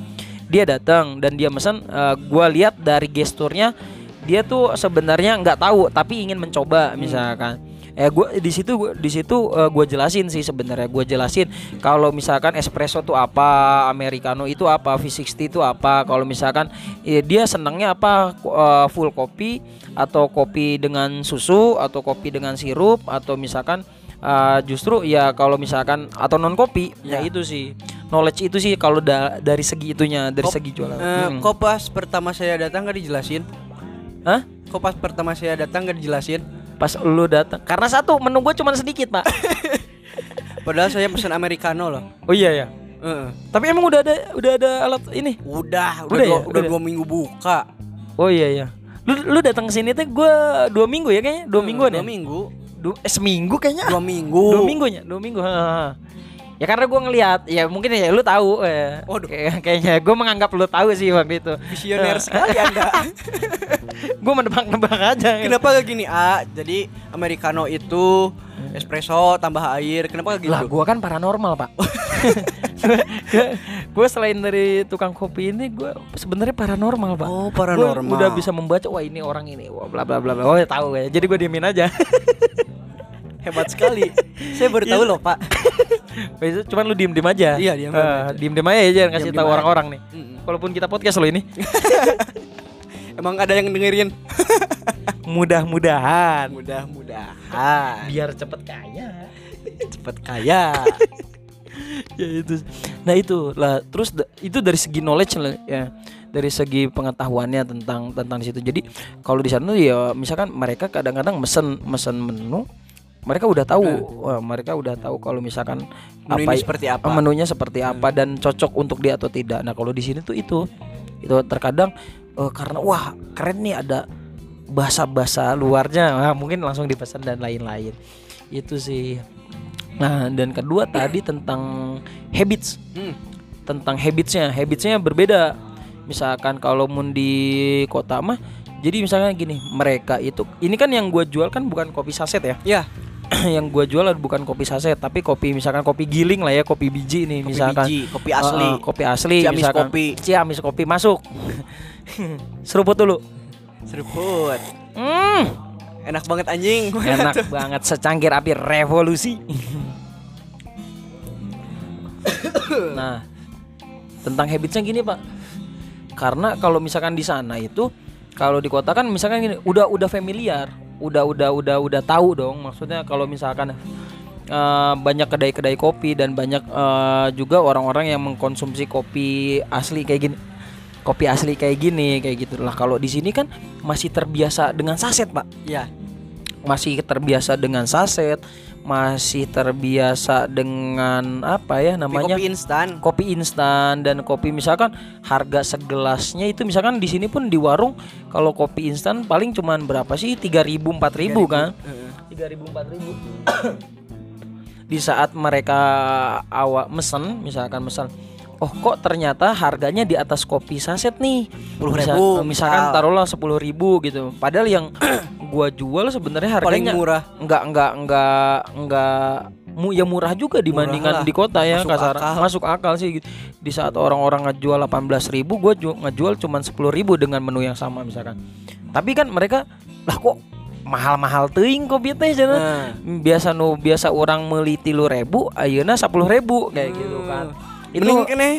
dia datang dan dia mesen eh, gua lihat dari gesturnya dia tuh sebenarnya nggak tahu tapi ingin mencoba misalkan. Eh gua di situ gua- di situ eh, gua jelasin sih sebenarnya gua jelasin kalau misalkan espresso tuh apa americano itu apa V60 itu apa. Kalau misalkan eh, dia senangnya apa eh, full kopi atau kopi dengan susu atau kopi dengan sirup atau misalkan eh, justru ya kalau misalkan atau non kopi ya Ya. itu sih knowledge itu sih kalau da- dari segi itunya dari Kok- segi jualan Eh, Hmm. kok pas pertama saya datang gak dijelasin? Hah? Kok pas pertama saya datang gak dijelasin? pas lu datang karena satu menu gue cuma sedikit pak Padahal saya pesan americano loh. oh iya ya Heeh. tapi emang udah ada udah ada alat ini Udah, udah, Udah dua, ya? udah Udah. dua minggu buka. oh iya ya lu lu datang ke sini tuh gue dua minggu ya kayaknya dua Heeh, mingguan Dua ya minggu. Du- eh, seminggu kayaknya dua minggu dua minggunya dua minggu ha. Ya karena gue ngelihat ya mungkin ya lu tahu eh. Waduh. Kayak- kayaknya gue menganggap lu tahu sih waktu itu. Visioner sekali anda. Gue menebak-nebak aja. Kenapa gak gini A? Jadi americano itu espresso tambah air kenapa gak gitu? Lah gue kan paranormal pak. Gue selain dari tukang kopi ini gue sebenarnya paranormal pak. Oh, Gua paranormal. udah bisa membaca wah ini orang ini wah bla bla bla bla. Oh ya tahu ya. Jadi gue diemin aja hebat sekali. Saya baru tahu loh pak. Cuman lu diem diem aja. Iya, diem-diem Eh, aja. diem diem aja ya jangan kasih tahu orang-orang nih. Mm-mm. walaupun kita podcast lo ini. Emang ada yang dengerin? Mudah-mudahan. Mudah-mudahan. Biar cepet kaya. Cepet kaya. Ya itu. Nah itu lah terus itu dari segi knowledge lah ya. Dari segi pengetahuannya tentang tentang di situ. Jadi kalau di sana ya misalkan mereka kadang-kadang mesen mesen menu mereka udah tahu wah, mereka udah tahu kalau misalkan Menu ini i- seperti apa? menunya seperti apa dan cocok untuk dia atau tidak. Nah kalau di sini tuh itu. Itu terkadang eh, karena wah keren nih ada bahasa-bahasa luarnya. Wah, mungkin langsung dipesan dan lain-lain. Itu sih. Nah dan kedua tadi tentang habits. Hmm. tentang habitsnya. Habitsnya berbeda. Misalkan kalau mun di kota mah jadi misalnya gini mereka itu ini kan yang gue jual kan bukan kopi saset ya? Ya yang gue jual bukan kopi saset tapi kopi misalkan kopi giling lah ya kopi biji nih kopi misalkan. biji kopi asli. Uh, kopi asli Ciamis misalkan. kopi. Ciamis kopi masuk. Seruput dulu. Seruput. Hmm, enak banget anjing. Enak banget secangkir api revolusi. Nah tentang habitsnya gini pak. Karena kalau misalkan di sana itu kalau di kota kan misalkan gini udah udah familiar udah udah udah udah tahu dong. Maksudnya kalau misalkan eh, banyak kedai-kedai kopi dan banyak eh, juga orang-orang yang mengkonsumsi kopi asli kayak gini kopi asli kayak gini kayak gitu. Lah kalau di sini kan masih terbiasa dengan saset pak. Ya masih terbiasa dengan saset masih terbiasa dengan apa ya namanya? kopi instan. Kopi instan dan kopi misalkan harga segelasnya itu misalkan di sini pun di warung kalau kopi instan paling cuman berapa sih? 3000 4000 kan? Heeh. 3000 4000 di saat mereka awak mesen misalkan mesen oh kok ternyata harganya di atas kopi saset nih 10.000 Bisa- misalkan misal. taruhlah 10.000 gitu padahal yang gua jual sebenarnya paling harganya murah enggak enggak enggak enggak mu ya murah juga dibandingkan lah. di kota ya Masuk kasar akal. masuk akal sih gitu. di saat orang-orang ngejual 18.000 ribu gue ngejual cuman 10.000 dengan menu yang sama misalkan tapi kan mereka lah kok mahal-mahal teuing kopi teh cenah. Nah. biasa nu biasa orang meuli tilu ribu ayeuna 10.000 ribu kayak gitu kan itu Mending kene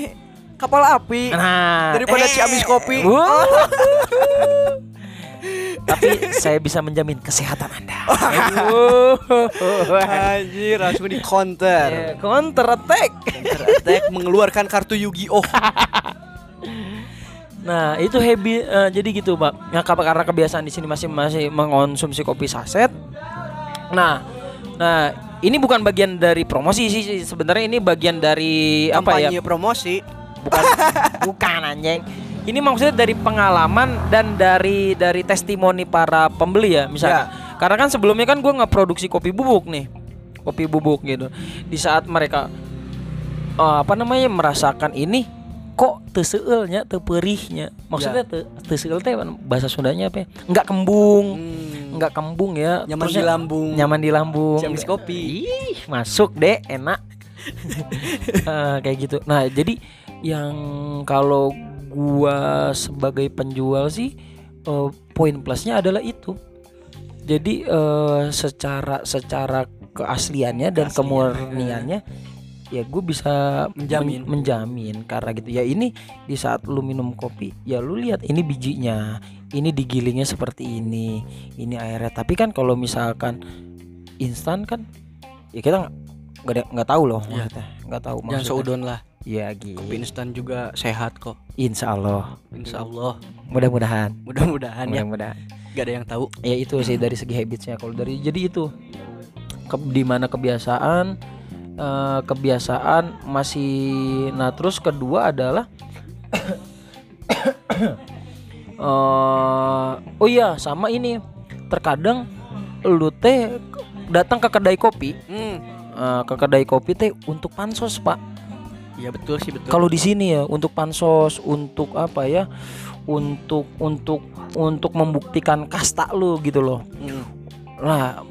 kapal api nah daripada eh, Ciamis kopi. wuh. tapi saya bisa menjamin kesehatan anda Anjir, langsung di counter. Eh, counter attack Counter attack mengeluarkan kartu Yu-Gi-Oh. Nah itu habit eh, jadi gitu pak. Nah kap- karena kebiasaan di sini masih masih mengonsumsi kopi saset. Nah, nah ini bukan bagian dari promosi sih sebenarnya ini bagian dari apa ya? Kampanye promosi. Bukan bukan anjing. Ini maksudnya dari pengalaman dan dari dari testimoni para pembeli ya misalnya. Karena kan sebelumnya kan gue nggak produksi kopi bubuk nih, kopi bubuk gitu. Di saat mereka eh, apa namanya merasakan ini kok teseulnya teperihnya. Maksudnya te, teseul teh bahasa Sundanya apa? Ya nggak kembung. Hmm. nggak kembung ya. Nyaman Terusnya di lambung. nyaman di lambung. Ciamis kopi. ih masuk deh enak. Eh, kayak gitu. Nah jadi yang kalau gua sebagai penjual sih eh, poin plusnya adalah itu. Jadi eh, secara secara keasliannya dan kemurniannya ya gue bisa Menjamin. men- menjamin karena gitu ya ini di saat lu minum kopi ya lu lihat ini bijinya ini digilingnya seperti ini ini airnya tapi kan kalau misalkan instan kan ya kita nggak nggak tahu loh Iya. maksudnya nggak tahu Jangan maksudnya seudon lah. ya gitu Kopi instan juga sehat kok. insya Allah Insya Allah. mudah-mudahan Mudah-mudahan ya. mudah-mudahan Gak ada yang tahu. ya itu sih dari segi habitsnya kalau dari jadi itu ke, di mana kebiasaan eh, kebiasaan masih nah terus kedua adalah eh oh iya sama ini terkadang lu teh datang ke kedai kopi, Hmm. eh, ke kedai kopi teh untuk pansos pak. Iya betul sih betul. Kalau di sini ya untuk pansos, untuk apa ya? Untuk untuk untuk membuktikan kasta lu gitu loh. Hmm. Nah,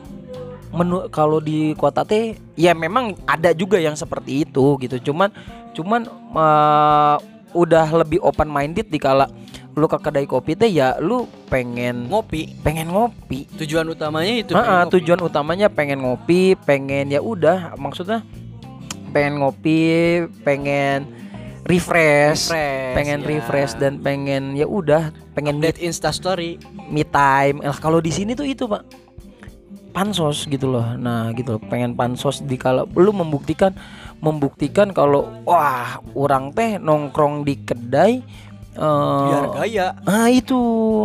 menu kalau di kota teh ya memang ada juga yang seperti itu gitu. Cuman cuman eh, udah lebih open minded dikala lu ke kedai kopi teh ya lu pengen ngopi. pengen ngopi. Tujuan utamanya itu. Pengen ngopi. tujuan utamanya pengen ngopi, pengen ya udah maksudnya pengen ngopi, pengen refresh, Refresh, pengen ya. refresh dan pengen ya udah pengen update Insta Story. me time. Lah kalau di sini tuh itu, Pak. Pansos gitu loh. Nah, gitu loh. Pengen pansos di kalau lu membuktikan membuktikan kalau wah, orang teh nongkrong di kedai eh, Biar gaya. Ah itu,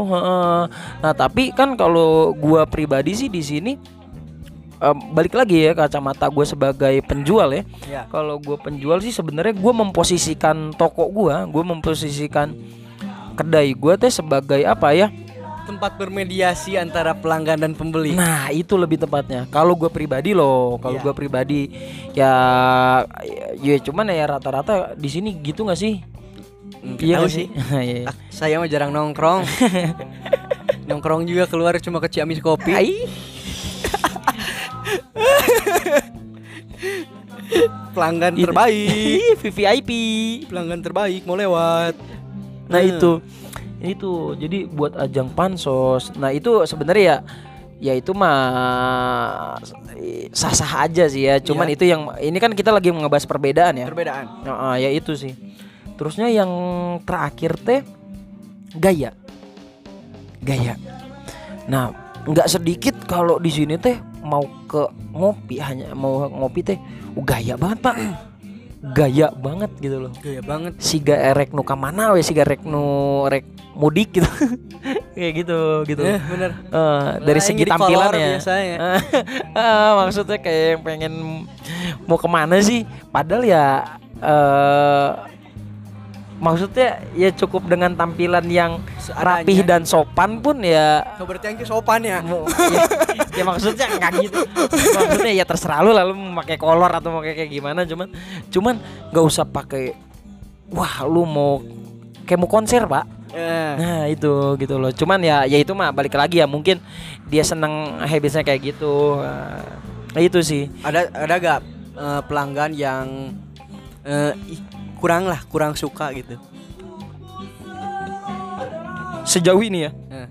heeh. nah tapi kan kalau gua pribadi sih di sini em, balik lagi ya kacamata gue sebagai penjual ya. Ya. Kalau gue penjual sih sebenarnya gue memposisikan toko gua, gue memposisikan kedai gua teh sebagai apa ya? Tempat bermediasi antara pelanggan dan pembeli. Nah itu lebih tepatnya. Kalau gue pribadi loh, kalau Iya. gua pribadi ya, ya cuman ya rata-rata di sini gitu nggak sih? Hmm, Iya tahu nggak sih. Iya. Ah, saya mah jarang nongkrong. nongkrong juga keluar cuma ke Ciamis Kopi. Pelanggan terbaik. VVIP. Pelanggan terbaik mau lewat. Nah Hmm. itu itu jadi buat ajang pansos. Nah itu sebenarnya ya ya itu mah sah-sah aja sih ya. Cuman Iya. itu yang ini kan kita lagi ngebahas perbedaan ya. Perbedaan. Nah, ya itu sih. Terusnya yang terakhir teh gaya. Gaya. Nah, nggak sedikit kalau di sini teh mau ke ngopi hanya mau ngopi teh uh, gaya banget, Pak. Gaya banget gitu loh Gaya banget. siga erek nu mana we siga rek nu rek mudik gitu kayak gitu gitu Eh, bener. Eh, dari Nah, segi tampilannya biasanya. Eh, maksudnya kayak yang pengen mau ke mana sih padahal ya eh maksudnya ya cukup dengan tampilan yang Seadanya. rapih dan sopan pun ya. Oh, berarti yang sopan ya. mau ya, ya maksudnya enggak gitu. Maksudnya ya terserah lu lalu mau pakai kolor atau mau kayak gimana cuman cuman nggak usah pakai wah lu mau kayak mau konser pak. Eh, nah itu gitu loh. Cuman ya ya itu mah balik lagi ya mungkin dia seneng habisnya kayak gitu. Nah, itu sih. Ada ada gak eh, pelanggan yang ih, kurang lah, kurang suka gitu. sejauh ini ya? Eh,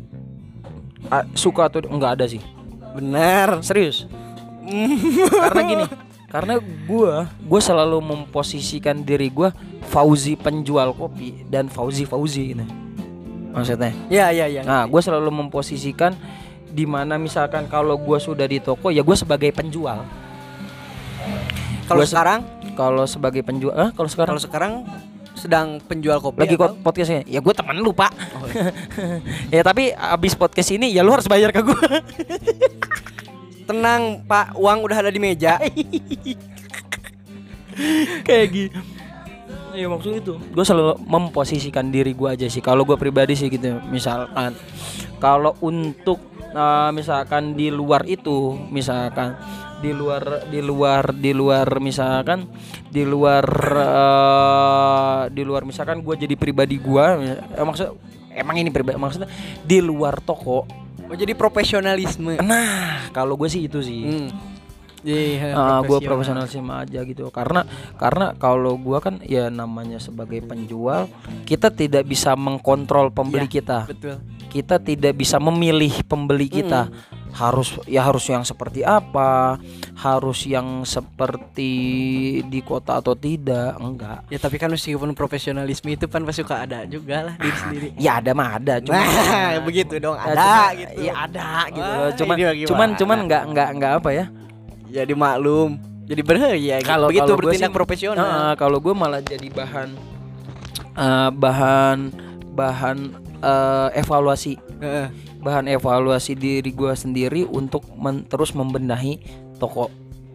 ah, suka atau enggak ada sih? Bener. serius? Karena gini karena gua gua selalu memposisikan diri gua Fauzi penjual kopi dan Fauzi Fauzi gitu. Maksudnya? Ya ya ya. nah gue selalu memposisikan di mana misalkan kalau gua sudah di toko ya gue sebagai penjual. Kalau sekarang, kalau sebagai penjual ah kalau sekarang? Kalau sekarang sedang penjual kopi. lagi atau- podcastnya? Ya gue teman lu pak. Oh, ya tapi abis podcast ini ya lu harus bayar ke gue Tenang Pak, uang udah ada di meja. kayak gitu Iya maksud itu Gue selalu memposisikan diri gue aja sih. Kalau gue pribadi sih gitu Misalkan. Kalau untuk eh, Misalkan di luar itu Misalkan di luar di luar di luar misalkan di luar eh, di luar misalkan gue jadi pribadi gue eh, maksud emang ini pribadi maksudnya di luar toko Mau jadi profesionalisme. nah kalau gue sih itu sih Hmm. Iya, Ah, gue profesionalisme aja gitu karena karena kalau gua kan ya namanya sebagai penjual kita tidak bisa mengkontrol pembeli Iya. kita Betul. kita tidak bisa memilih pembeli kita harus ya harus yang seperti apa harus yang seperti di kota atau tidak enggak Ya tapi kan meskipun profesionalisme itu kan pasti suka ada juga lah diri sendiri. ya ada mah ada cuma Nah, begitu dong, Ya, ada gitu. ya ada gitu Wah, cuman cuman cuman enggak enggak enggak apa ya Jadi maklum, jadi berhaya gitu. kalau begitu bertindak sih- profesional. Heeh, kalau gue malah jadi bahan eh, bahan bahan eh, evaluasi Heeh. Bahan evaluasi diri gue sendiri untuk men- terus membenahi toko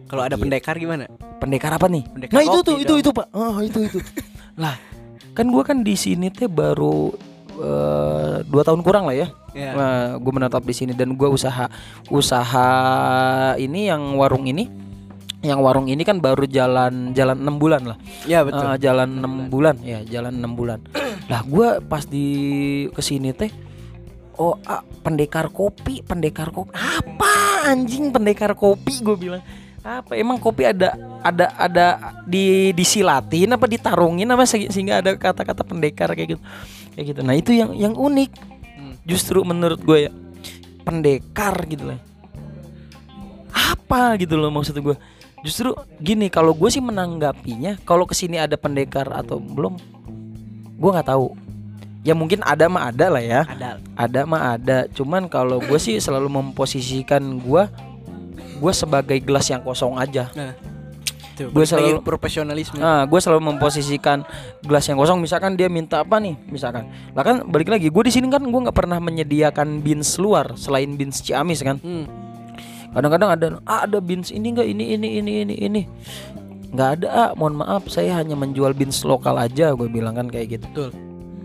Kalau ada pendekar gimana? pendekar apa nih Pendekar nah itu tuh itu dong. itu pak oh itu itu lah kan gue kan di sini teh baru eh, dua tahun kurang lah ya. Iya. gue menetap di sini dan gue usaha usaha ini yang warung ini, yang warung ini kan baru jalan jalan enam bulan lah. Ya betul. Eh, jalan enam bulan ya jalan enam bulan. lah gue pas di ke sini teh, oh ah, pendekar kopi pendekar kopi. Apa anjing pendekar kopi gue bilang. Apa emang kopi ada ada ada di disilatin apa ditarungin apa se- sehingga ada kata-kata pendekar kayak gitu. Kayak gitu. Nah itu yang yang unik. Hmm. justru menurut gue ya pendekar gitu lah apa gitu loh maksud gue justru gini kalau gue sih menanggapinya kalau ke sini ada pendekar atau belum gue nggak tahu ya mungkin ada mah ada lah ya Ada. ada mah ada cuman kalau gue sih selalu memposisikan gue gue sebagai gelas yang kosong aja Nah. Lagi selalu- profesionalisme. Nah, gue selalu memposisikan gelas yang kosong. Misalkan dia minta apa nih, misalkan. Lah kan balik lagi, gue di sini kan gue nggak pernah menyediakan beans luar selain beans Ciamis kan. Hmm. Kadang-kadang ada, ah, ada beans ini enggak ini ini ini ini ini. Nggak ada, ah, mohon maaf, saya hanya menjual beans lokal aja. Gue bilang kan kayak gitu. Betul.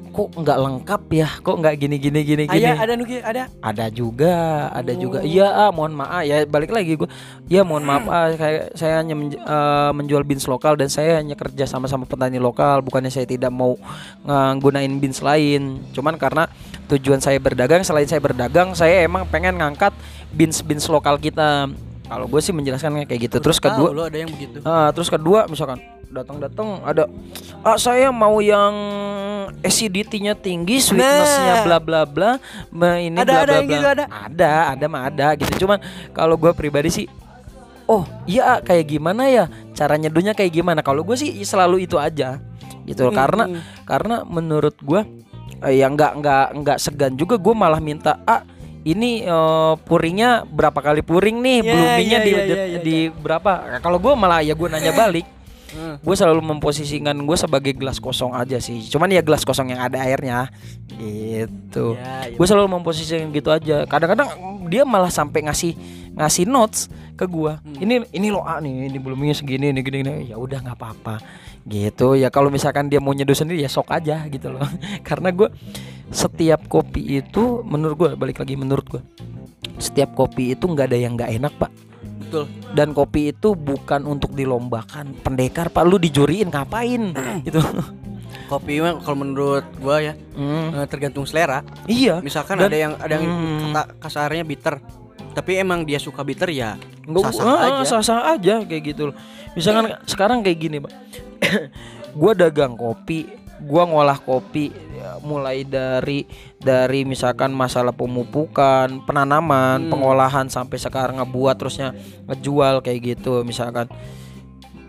Kok nggak lengkap ya? Kok nggak gini gini gini gini? Ayah ada nuki ada. Ada juga, ada juga. Oh. Iya, ah, mohon maaf ya. Balik lagi gue. Ya mohon maaf, ah, saya, saya hanya menj- eh, menjual beans lokal dan saya hanya kerja sama-sama petani lokal. Bukannya saya tidak mau nggunain beans lain. Cuman karena tujuan saya berdagang, selain saya berdagang, saya emang pengen ngangkat beans beans lokal kita. Kalau gue sih menjelaskan kayak gitu. Terus kedua, lo ada yang begitu. Ah, terus kedua misalkan datang-datang ada ah saya mau yang acidity-nya tinggi, sweetness-nya Nah. bla bla bla, ma- ini Ada- bla ada bla bla. gitu, ada. Ada, ada mah ada gitu. Cuman kalau gue pribadi sih Oh iya kayak gimana ya cara nyeduhnya kayak gimana kalau gue sih selalu itu aja gitu loh. karena Hmm. karena menurut gue eh, ya nggak nggak nggak segan juga gue malah minta ah ini eh, puringnya berapa kali puring nih Ya, bloomingnya ya, di, ya, di, ya, ya, di berapa Nah, kalau gue malah ya gue nanya balik Hmm. gue selalu memposisikan gue sebagai gelas kosong aja sih. Cuman ya gelas kosong yang ada airnya gitu. Ya, ya. gue selalu memposisikan gitu aja. Kadang-kadang dia malah sampai ngasih ngasih notes ke gue ini ini lo A nih ini belumnya segini ini gini, gini. ya udah nggak apa-apa. Gitu. Ya kalau misalkan dia mau nyeduh sendiri ya sok aja gitu loh. Karena gue setiap kopi itu menurut gue balik lagi menurut gue setiap kopi itu nggak ada yang nggak enak pak Betul. dan kopi itu bukan untuk dilombakan pendekar pak lu dijuriin ngapain gitu Kopi mah kalau menurut gua ya Hmm, eh, tergantung selera. iya Misalkan Dan- ada yang ada yang Hmm. kata kasarnya bitter. Tapi emang dia suka bitter ya Nggak, sah-sah ah, aja. sah-sah aja kayak gitu loh. Misalkan sekarang kayak gini, Pak. gua dagang kopi, gua ngolah kopi ya, mulai dari dari misalkan masalah pemupukan, penanaman, Hmm. pengolahan sampai sekarang ngebuat terusnya ngejual kayak gitu misalkan.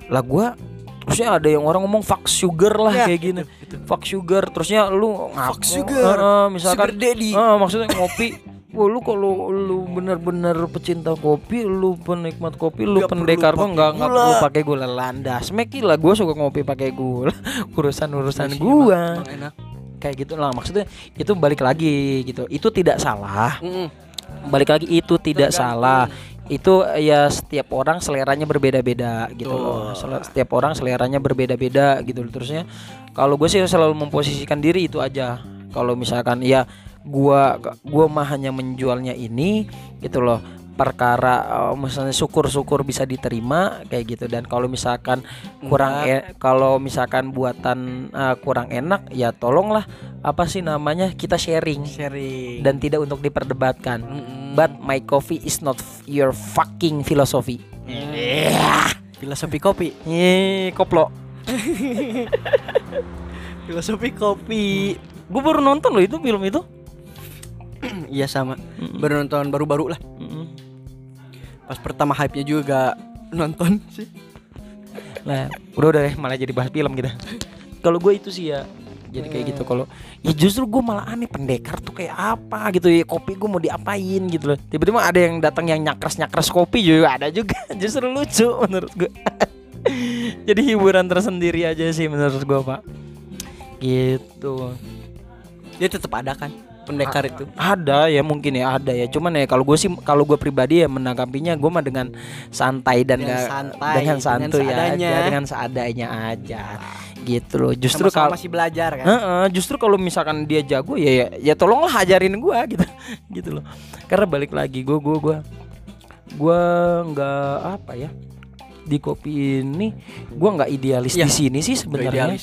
Lah gua terusnya ada yang orang ngomong fuck sugar lah Ya, kayak gini. Fuck sugar terusnya lu ngap- Fuck sugar. Eh, misalkan Sugar daddy. Ah, maksudnya ngopi. Wah lu kalau lu bener-bener pecinta kopi, lu penikmat kopi, lu Nggak pendekar kok nggak nggak gula. perlu pakai gula landas. Mek lah gue suka ngopi pakai gula. urusan urusan gua emang enak. kayak gitu lah. Maksudnya itu balik lagi gitu. Itu tidak salah. Mm-mm. Balik lagi itu tidak Tergantung. salah. Itu ya setiap orang seleranya berbeda-beda gitu loh. Setiap orang seleranya berbeda-beda gitu loh. Terusnya kalau gue sih selalu memposisikan diri itu aja. Kalau misalkan ya gua gua mah hanya menjualnya ini gitu loh. Perkara eh, misalnya syukur-syukur bisa diterima kayak gitu dan kalau misalkan kurang e- kalau misalkan buatan eh, kurang enak ya tolonglah apa sih namanya kita sharing Sharing. dan tidak untuk diperdebatkan. Mm-mm. But my coffee is not your fucking philosophy. filosofi kopi. Ih, koplo. Filosofi kopi. Gue baru nonton loh itu film itu. Iya sama. Baru nonton baru-baru lah. Mm-mm. Pas pertama hype-nya juga nonton sih. Nah, udah udah deh malah jadi bahas film kita. Kalau gue itu sih ya jadi kayak gitu kalau ya justru gue malah aneh pendekar tuh kayak apa gitu ya kopi gue mau diapain gitu loh tiba-tiba ada yang datang yang nyakres nyakres kopi juga ada juga justru lucu menurut gue jadi hiburan tersendiri aja sih menurut gue pak gitu Dia tetap ada kan. Pendekar itu. ada ya mungkin ya ada ya. Cuman ya kalau gue sih kalau gue pribadi ya menanggapinya gue mah dengan santai dan Dengan nggak- santai, dengan dengan santuy seadanya. aja dengan seadanya aja. Gitu loh. Justru kalau masih belajar kan. Heeh, justru kalau misalkan dia jago ya ya, ya tolonglah ajarin gua gitu. Gitu loh. Karena balik lagi gua gua gua gua nggak apa ya di kopi ini gua nggak idealis Iya, di sini sih sebenarnya.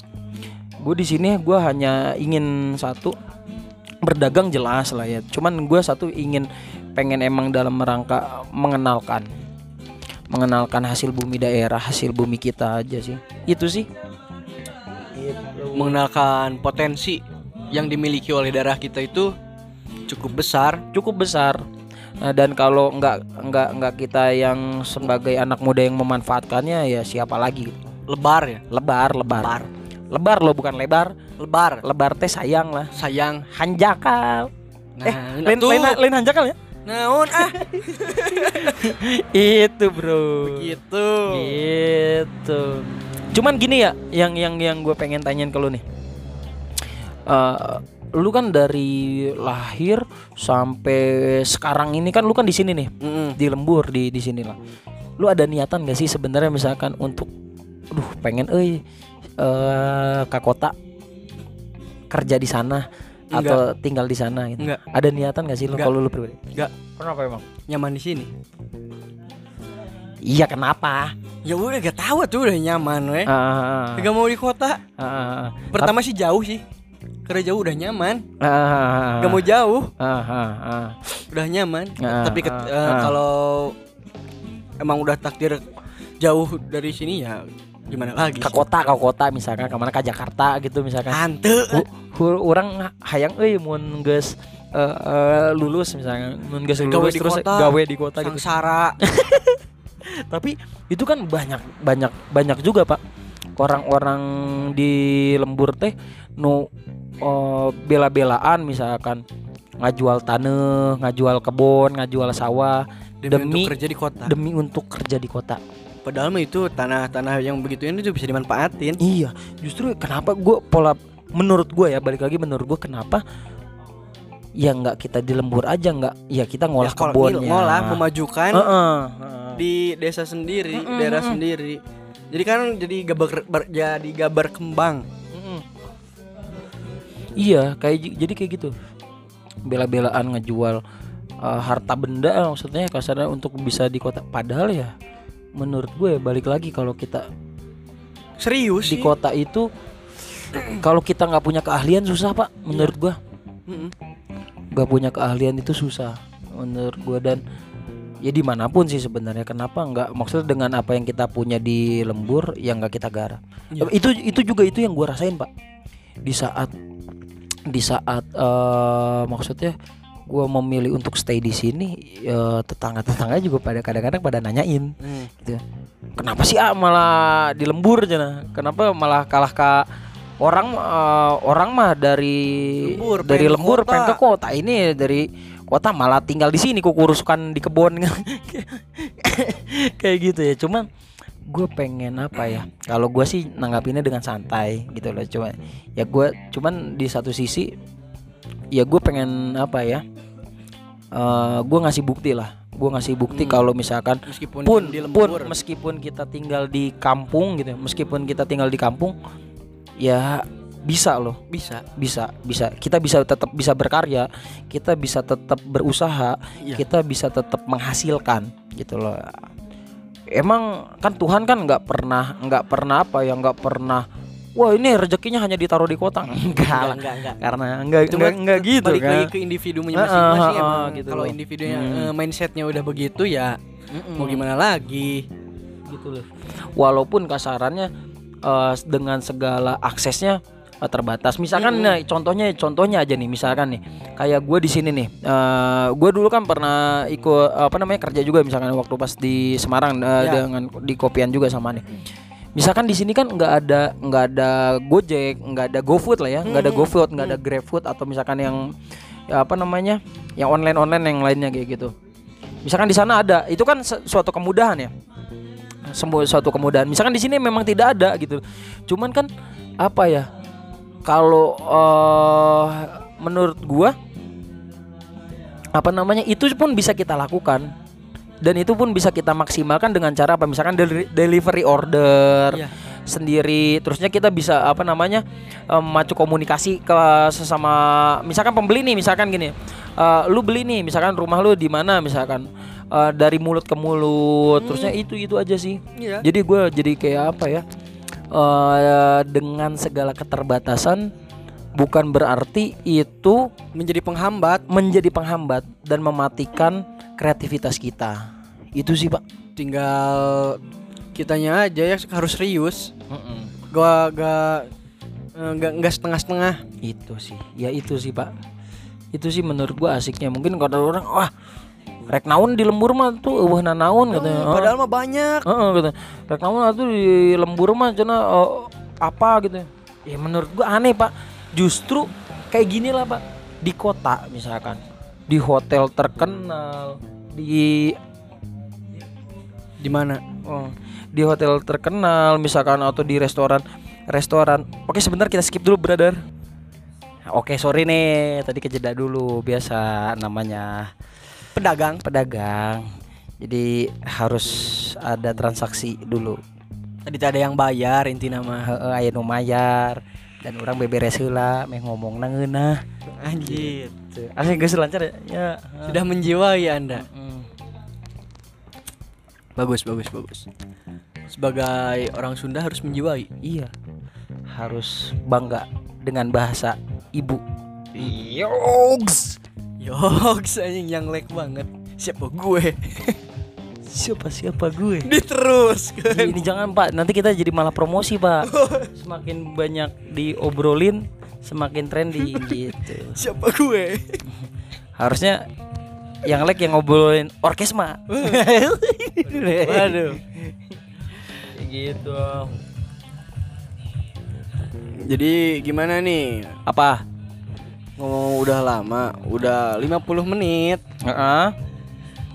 gue di sini gue hanya ingin satu berdagang jelas lah ya. Cuman gue satu ingin pengen emang dalam rangka mengenalkan mengenalkan hasil bumi daerah hasil bumi kita aja sih. Itu sih. Mengenalkan potensi yang dimiliki oleh daerah kita itu cukup besar. cukup besar. Nah, dan kalau nggak nggak nggak kita yang sebagai anak muda yang memanfaatkannya ya siapa lagi? Lebar ya. lebar lebar. Lebar. lebar loh bukan lebar Lebar. lebar teh sayang lah Sayang. hanjakal Nah, eh lain lain lain hanjakal ya Naon ah itu bro gitu. Gitu. Cuman gini ya, yang yang yang gue pengen tanyain ke lu nih. Eh, lu kan dari lahir sampai sekarang ini kan lu kan di sini nih, Mm-mm. di lembur di di sini lah. Lu ada niatan gak sih sebenarnya misalkan untuk, aduh pengen eh eh ke kota kerja di sana atau tinggal di sana gitu. Enggak. Ada niatan gak sih lu Enggak. kalau lu pribadi? Enggak. Kenapa emang? Nyaman di sini. Iya kenapa? Ya udah gak tahu tuh udah nyaman we. Ah, ah, ah, Gak mau di kota. ah, Pertama sih jauh sih. Karena jauh udah nyaman. ah, Gak mau jauh, ah. udah nyaman. Ah, Tapi eh, kalau emang udah takdir jauh dari sini ya gimana lagi? ke kota ke kota misalkan ke mana ke Jakarta gitu misalkan Ante. U- hu- orang hayang euy mun geus eh, eh, lulus misalkan mun geus Gawe lulus di terus kota. gawe di kota gitu Sangsara. tapi itu kan banyak banyak banyak juga pak orang-orang di lembur teh nu eh, bela-belaan misalkan ngajual tanah ngajual kebun ngajual sawah Demi, Demi- untuk kerja di kota. demi untuk kerja di kota Padahal mah itu tanah-tanah yang begitu ini tuh bisa dimanfaatin. Iya, justru kenapa gue pola menurut gue ya balik lagi menurut gue kenapa ya nggak kita di lembur aja nggak ya kita ngolah Ya, kebunnya ngolah memajukan Heeh, heeh. di desa sendiri, Mm-mm, daerah mm-mm. sendiri. Jadi kan jadi gabar ber- jadi gabar kembang. Iya kayak jadi kayak gitu bela-belaan ngejual uh, harta benda maksudnya kasarnya untuk bisa di kota padahal ya menurut gue balik lagi kalau kita Serius di sih. kota itu kalau kita nggak punya keahlian susah pak menurut gue Mm-mm. gak punya keahlian itu susah menurut gue dan ya di mana pun sih sebenarnya kenapa nggak maksudnya dengan apa yang kita punya di lembur yang nggak kita garap Iya. itu itu juga itu yang gue rasain pak di saat di saat eh, maksudnya gue memilih untuk stay di sini tetangga tetangga juga pada kadang-kadang pada nanyain Hmm. gitu kenapa sih ah malah di lembur aja nah kenapa malah kalah ke orang eh, orang mah dari Lembur, dari lembur kota. pengen ke kota. ini dari kota malah tinggal di sini kukurusukan di kebun. Kayak gitu ya. Cuman gue pengen apa ya? Kalau gue sih nanggapinnya dengan santai gitu loh. Cuma ya gue cuman di satu sisi ya gue pengen apa ya eh gue ngasih bukti lah gue ngasih bukti Hmm. kalau misalkan Meskipun pun di pun meskipun kita tinggal di kampung gitu ya, meskipun kita tinggal di kampung ya bisa loh bisa. bisa bisa kita bisa tetap bisa berkarya kita bisa tetap berusaha Iya. kita bisa tetap menghasilkan gitu loh emang kan Tuhan kan nggak pernah nggak pernah apa ya nggak pernah wah ini rezekinya hanya ditaruh di kota enggak lah enggak, enggak. karena enggak Itu enggak, enggak gitu balik kan lagi ke individunya Heeh, masing-masing heeh, emang. gitu Kalau individunya Hmm. eh, mindsetnya udah begitu ya Mm-mm. mau gimana lagi? gitu loh. Walaupun kasarannya eh, dengan segala aksesnya eh, terbatas. Misalkan Mm-mm. nih, contohnya contohnya aja nih, misalkan nih, kayak gue di sini nih, eh gue dulu kan pernah ikut apa namanya kerja juga, misalkan waktu pas di Semarang eh, Ya. dengan di kopian juga sama nih. Misalkan di sini kan nggak ada nggak ada Gojek, nggak ada GoFood lah ya, nggak ada Mm-mm. GoFood, nggak ada GrabFood atau misalkan yang ya apa namanya, yang online online yang lainnya kayak gitu. Misalkan di sana ada, itu kan suatu kemudahan ya semua suatu kemudahan. Misalkan di sini memang tidak ada gitu. Cuman kan apa ya? Kalau eh menurut gua apa namanya itu pun bisa kita lakukan dan itu pun bisa kita maksimalkan dengan cara apa? Misalkan deli- delivery order Iya. sendiri. Terusnya kita bisa apa namanya em, maju komunikasi ke sesama misalkan pembeli nih misalkan gini eh, lu beli nih misalkan rumah lu di mana? misalkan. Eh, dari mulut ke mulut. Terusnya itu itu aja sih. Iya. jadi gue jadi kayak apa ya eh dengan segala keterbatasan bukan berarti itu Menjadi penghambat menjadi penghambat dan mematikan kreativitas kita. Itu sih, Pak. tinggal kitanya aja ya harus serius. Gak gak eh, gak nggak setengah-setengah. Itu sih. Ya itu sih, Pak. Itu sih menurut gua asiknya. Mungkin kalau ada orang, wah, rek naon di lembur mah tuh eueuh naon katanya. Eh, Padahal mah banyak. Heeh gitu. Rek naon tuh di lembur mah cenah eh, apa gitu. Ya menurut gua aneh, Pak. Justru kayak gini lah, Pak. Di kota misalkan, di hotel terkenal, di Di mana? oh, di hotel terkenal misalkan atau di restoran restoran. Oke, sebentar kita skip dulu, brother. Oke, sorry nih, tadi kejeda dulu biasa namanya Pedagang. pedagang. Jadi harus ada transaksi dulu. Tadi ada yang bayar inti nama. Heeh, aya nu mayar dan orang beberes heula meh ngomong ngeunah. Anjir. Gitu. Asli geus lancar ya. Ya. Sudah menjiwai Anda. Mm. Bagus, bagus, bagus. Sebagai orang Sunda harus menjiwai. Iya. Harus bangga dengan bahasa ibu. Yogs. Yoks anjing yang lek banget. Siapa gue? Siapa siapa gue? Diterus. Ini jangan Pak, nanti kita jadi malah promosi Pak. Semakin banyak diobrolin, semakin trending gitu. Siapa gue? Harusnya yang like yang ngobrolin orkesma. Waduh. Gitu. Jadi gimana nih? Apa? Ngomong udah lama, udah 50 menit. Heeh.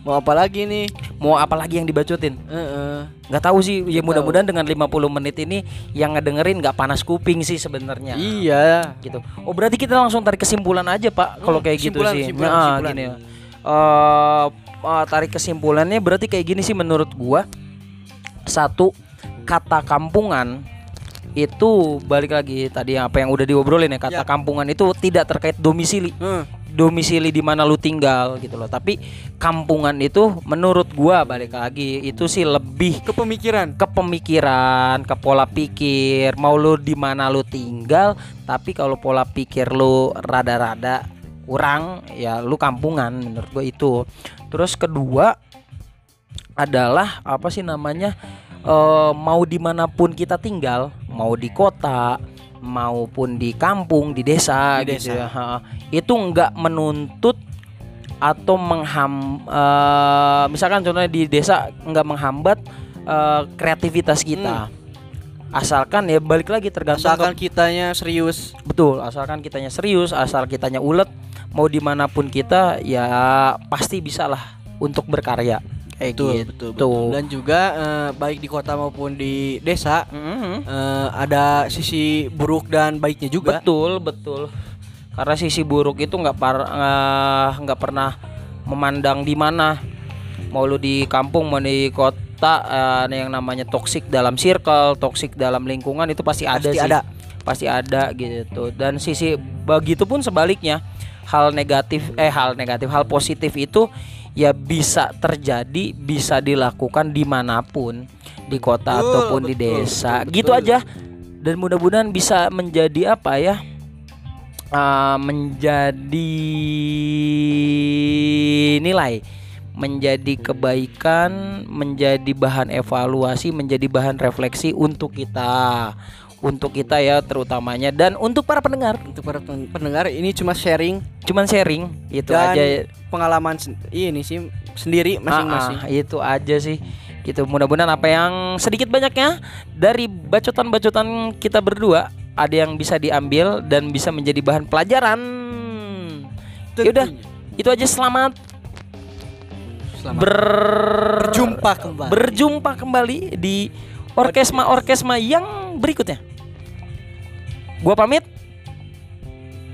Mau apa lagi nih? Mau apa lagi yang dibacotin? Heeh. Nggak tahu sih. Ya mudah-mudahan dengan 50 menit ini yang ngedengerin nggak panas kuping sih sebenarnya. Iya. gitu. Oh berarti kita langsung tarik kesimpulan aja pak kalau Hmm, kayak gitu sih. kesimpulan, Nah, kesimpulan. gini ya. Eh, eh, tarik kesimpulannya berarti kayak gini sih menurut gua. Satu kata kampungan itu balik lagi tadi apa yang udah diobrolin ya kata Ya. kampungan itu tidak terkait domisili Heeh. Domisili di mana lu tinggal gitu loh tapi kampungan itu menurut gua balik lagi itu sih lebih Kepemikiran. ke pemikiran, ke pola pikir, mau lu di mana lu tinggal, tapi kalau pola pikir lu rada-rada kurang, ya lu kampungan menurut gue itu. Terus kedua adalah apa sih namanya? Eh, mau di mana pun kita tinggal, mau di kota maupun di kampung, di desa, Di gitu desa. ya, itu nggak menuntut atau mengham eh, misalkan contohnya di desa nggak menghambat eh, kreativitas kita. Asalkan ya balik lagi tergantung Asalkan ke- kitanya serius. betul asalkan kitanya serius asal kitanya ulet mau di mana pun kita ya pasti bisa lah untuk berkarya kayak Betul, gitu betul, betul. Dan juga eh, baik di kota maupun di desa Mhm. eh, ada sisi buruk dan baiknya juga. betul betul karena sisi buruk itu nggak par nggak pernah memandang di mana mau lu di kampung mau di kota eh, yang namanya toksik dalam circle toksik dalam lingkungan itu pasti ada Pasti sih ada. pasti ada gitu dan sisi begitu pun sebaliknya hal negatif eh hal negatif hal positif itu ya bisa terjadi bisa dilakukan di mana pun di kota Betul, ataupun di betul, desa. betul, gitu betul. aja. Dan mudah-mudahan bisa menjadi apa ya uh, menjadi nilai menjadi kebaikan menjadi bahan evaluasi menjadi bahan refleksi untuk kita untuk kita ya terutamanya. Dan untuk para pendengar. Untuk para pen- pendengar ini cuma sharing. Cuman sharing itu dan aja. pengalaman ini sih sendiri masing-masing. Ah, ah, itu aja sih. Gitu mudah-mudahan apa yang sedikit banyaknya dari bacotan-bacotan kita berdua ada yang bisa diambil dan bisa menjadi bahan pelajaran. Yaudah Tentunya. itu aja. Selamat, Selamat ber- berjumpa kembali. berjumpa kembali di orkesma orkesma yang berikutnya gua pamit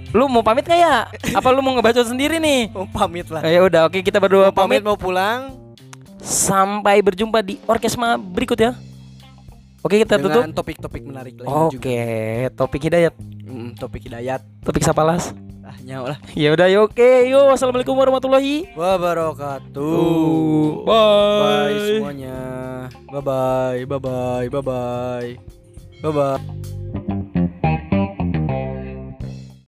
Lu mau pamit nggak ya? Apa lu mau ngebacot sendiri nih? Mau pamit lah. Eh, ya udah, oke kita berdua Mau pamit pamit. mau pulang Sampai berjumpa di orkesma berikut ya. Oke, kita tutup. dengan topik-topik menarik lain juga. Oke, topik hidayat, Mm, topik hidayat. topik sapalas. Ah, nyawa lah. Ya udah, ya oke. Yo, wassalamualaikum warahmatullahi Wabarakatuh. Bye. Bye semuanya. Bye bye. Bye bye. Bye bye. Bye bye.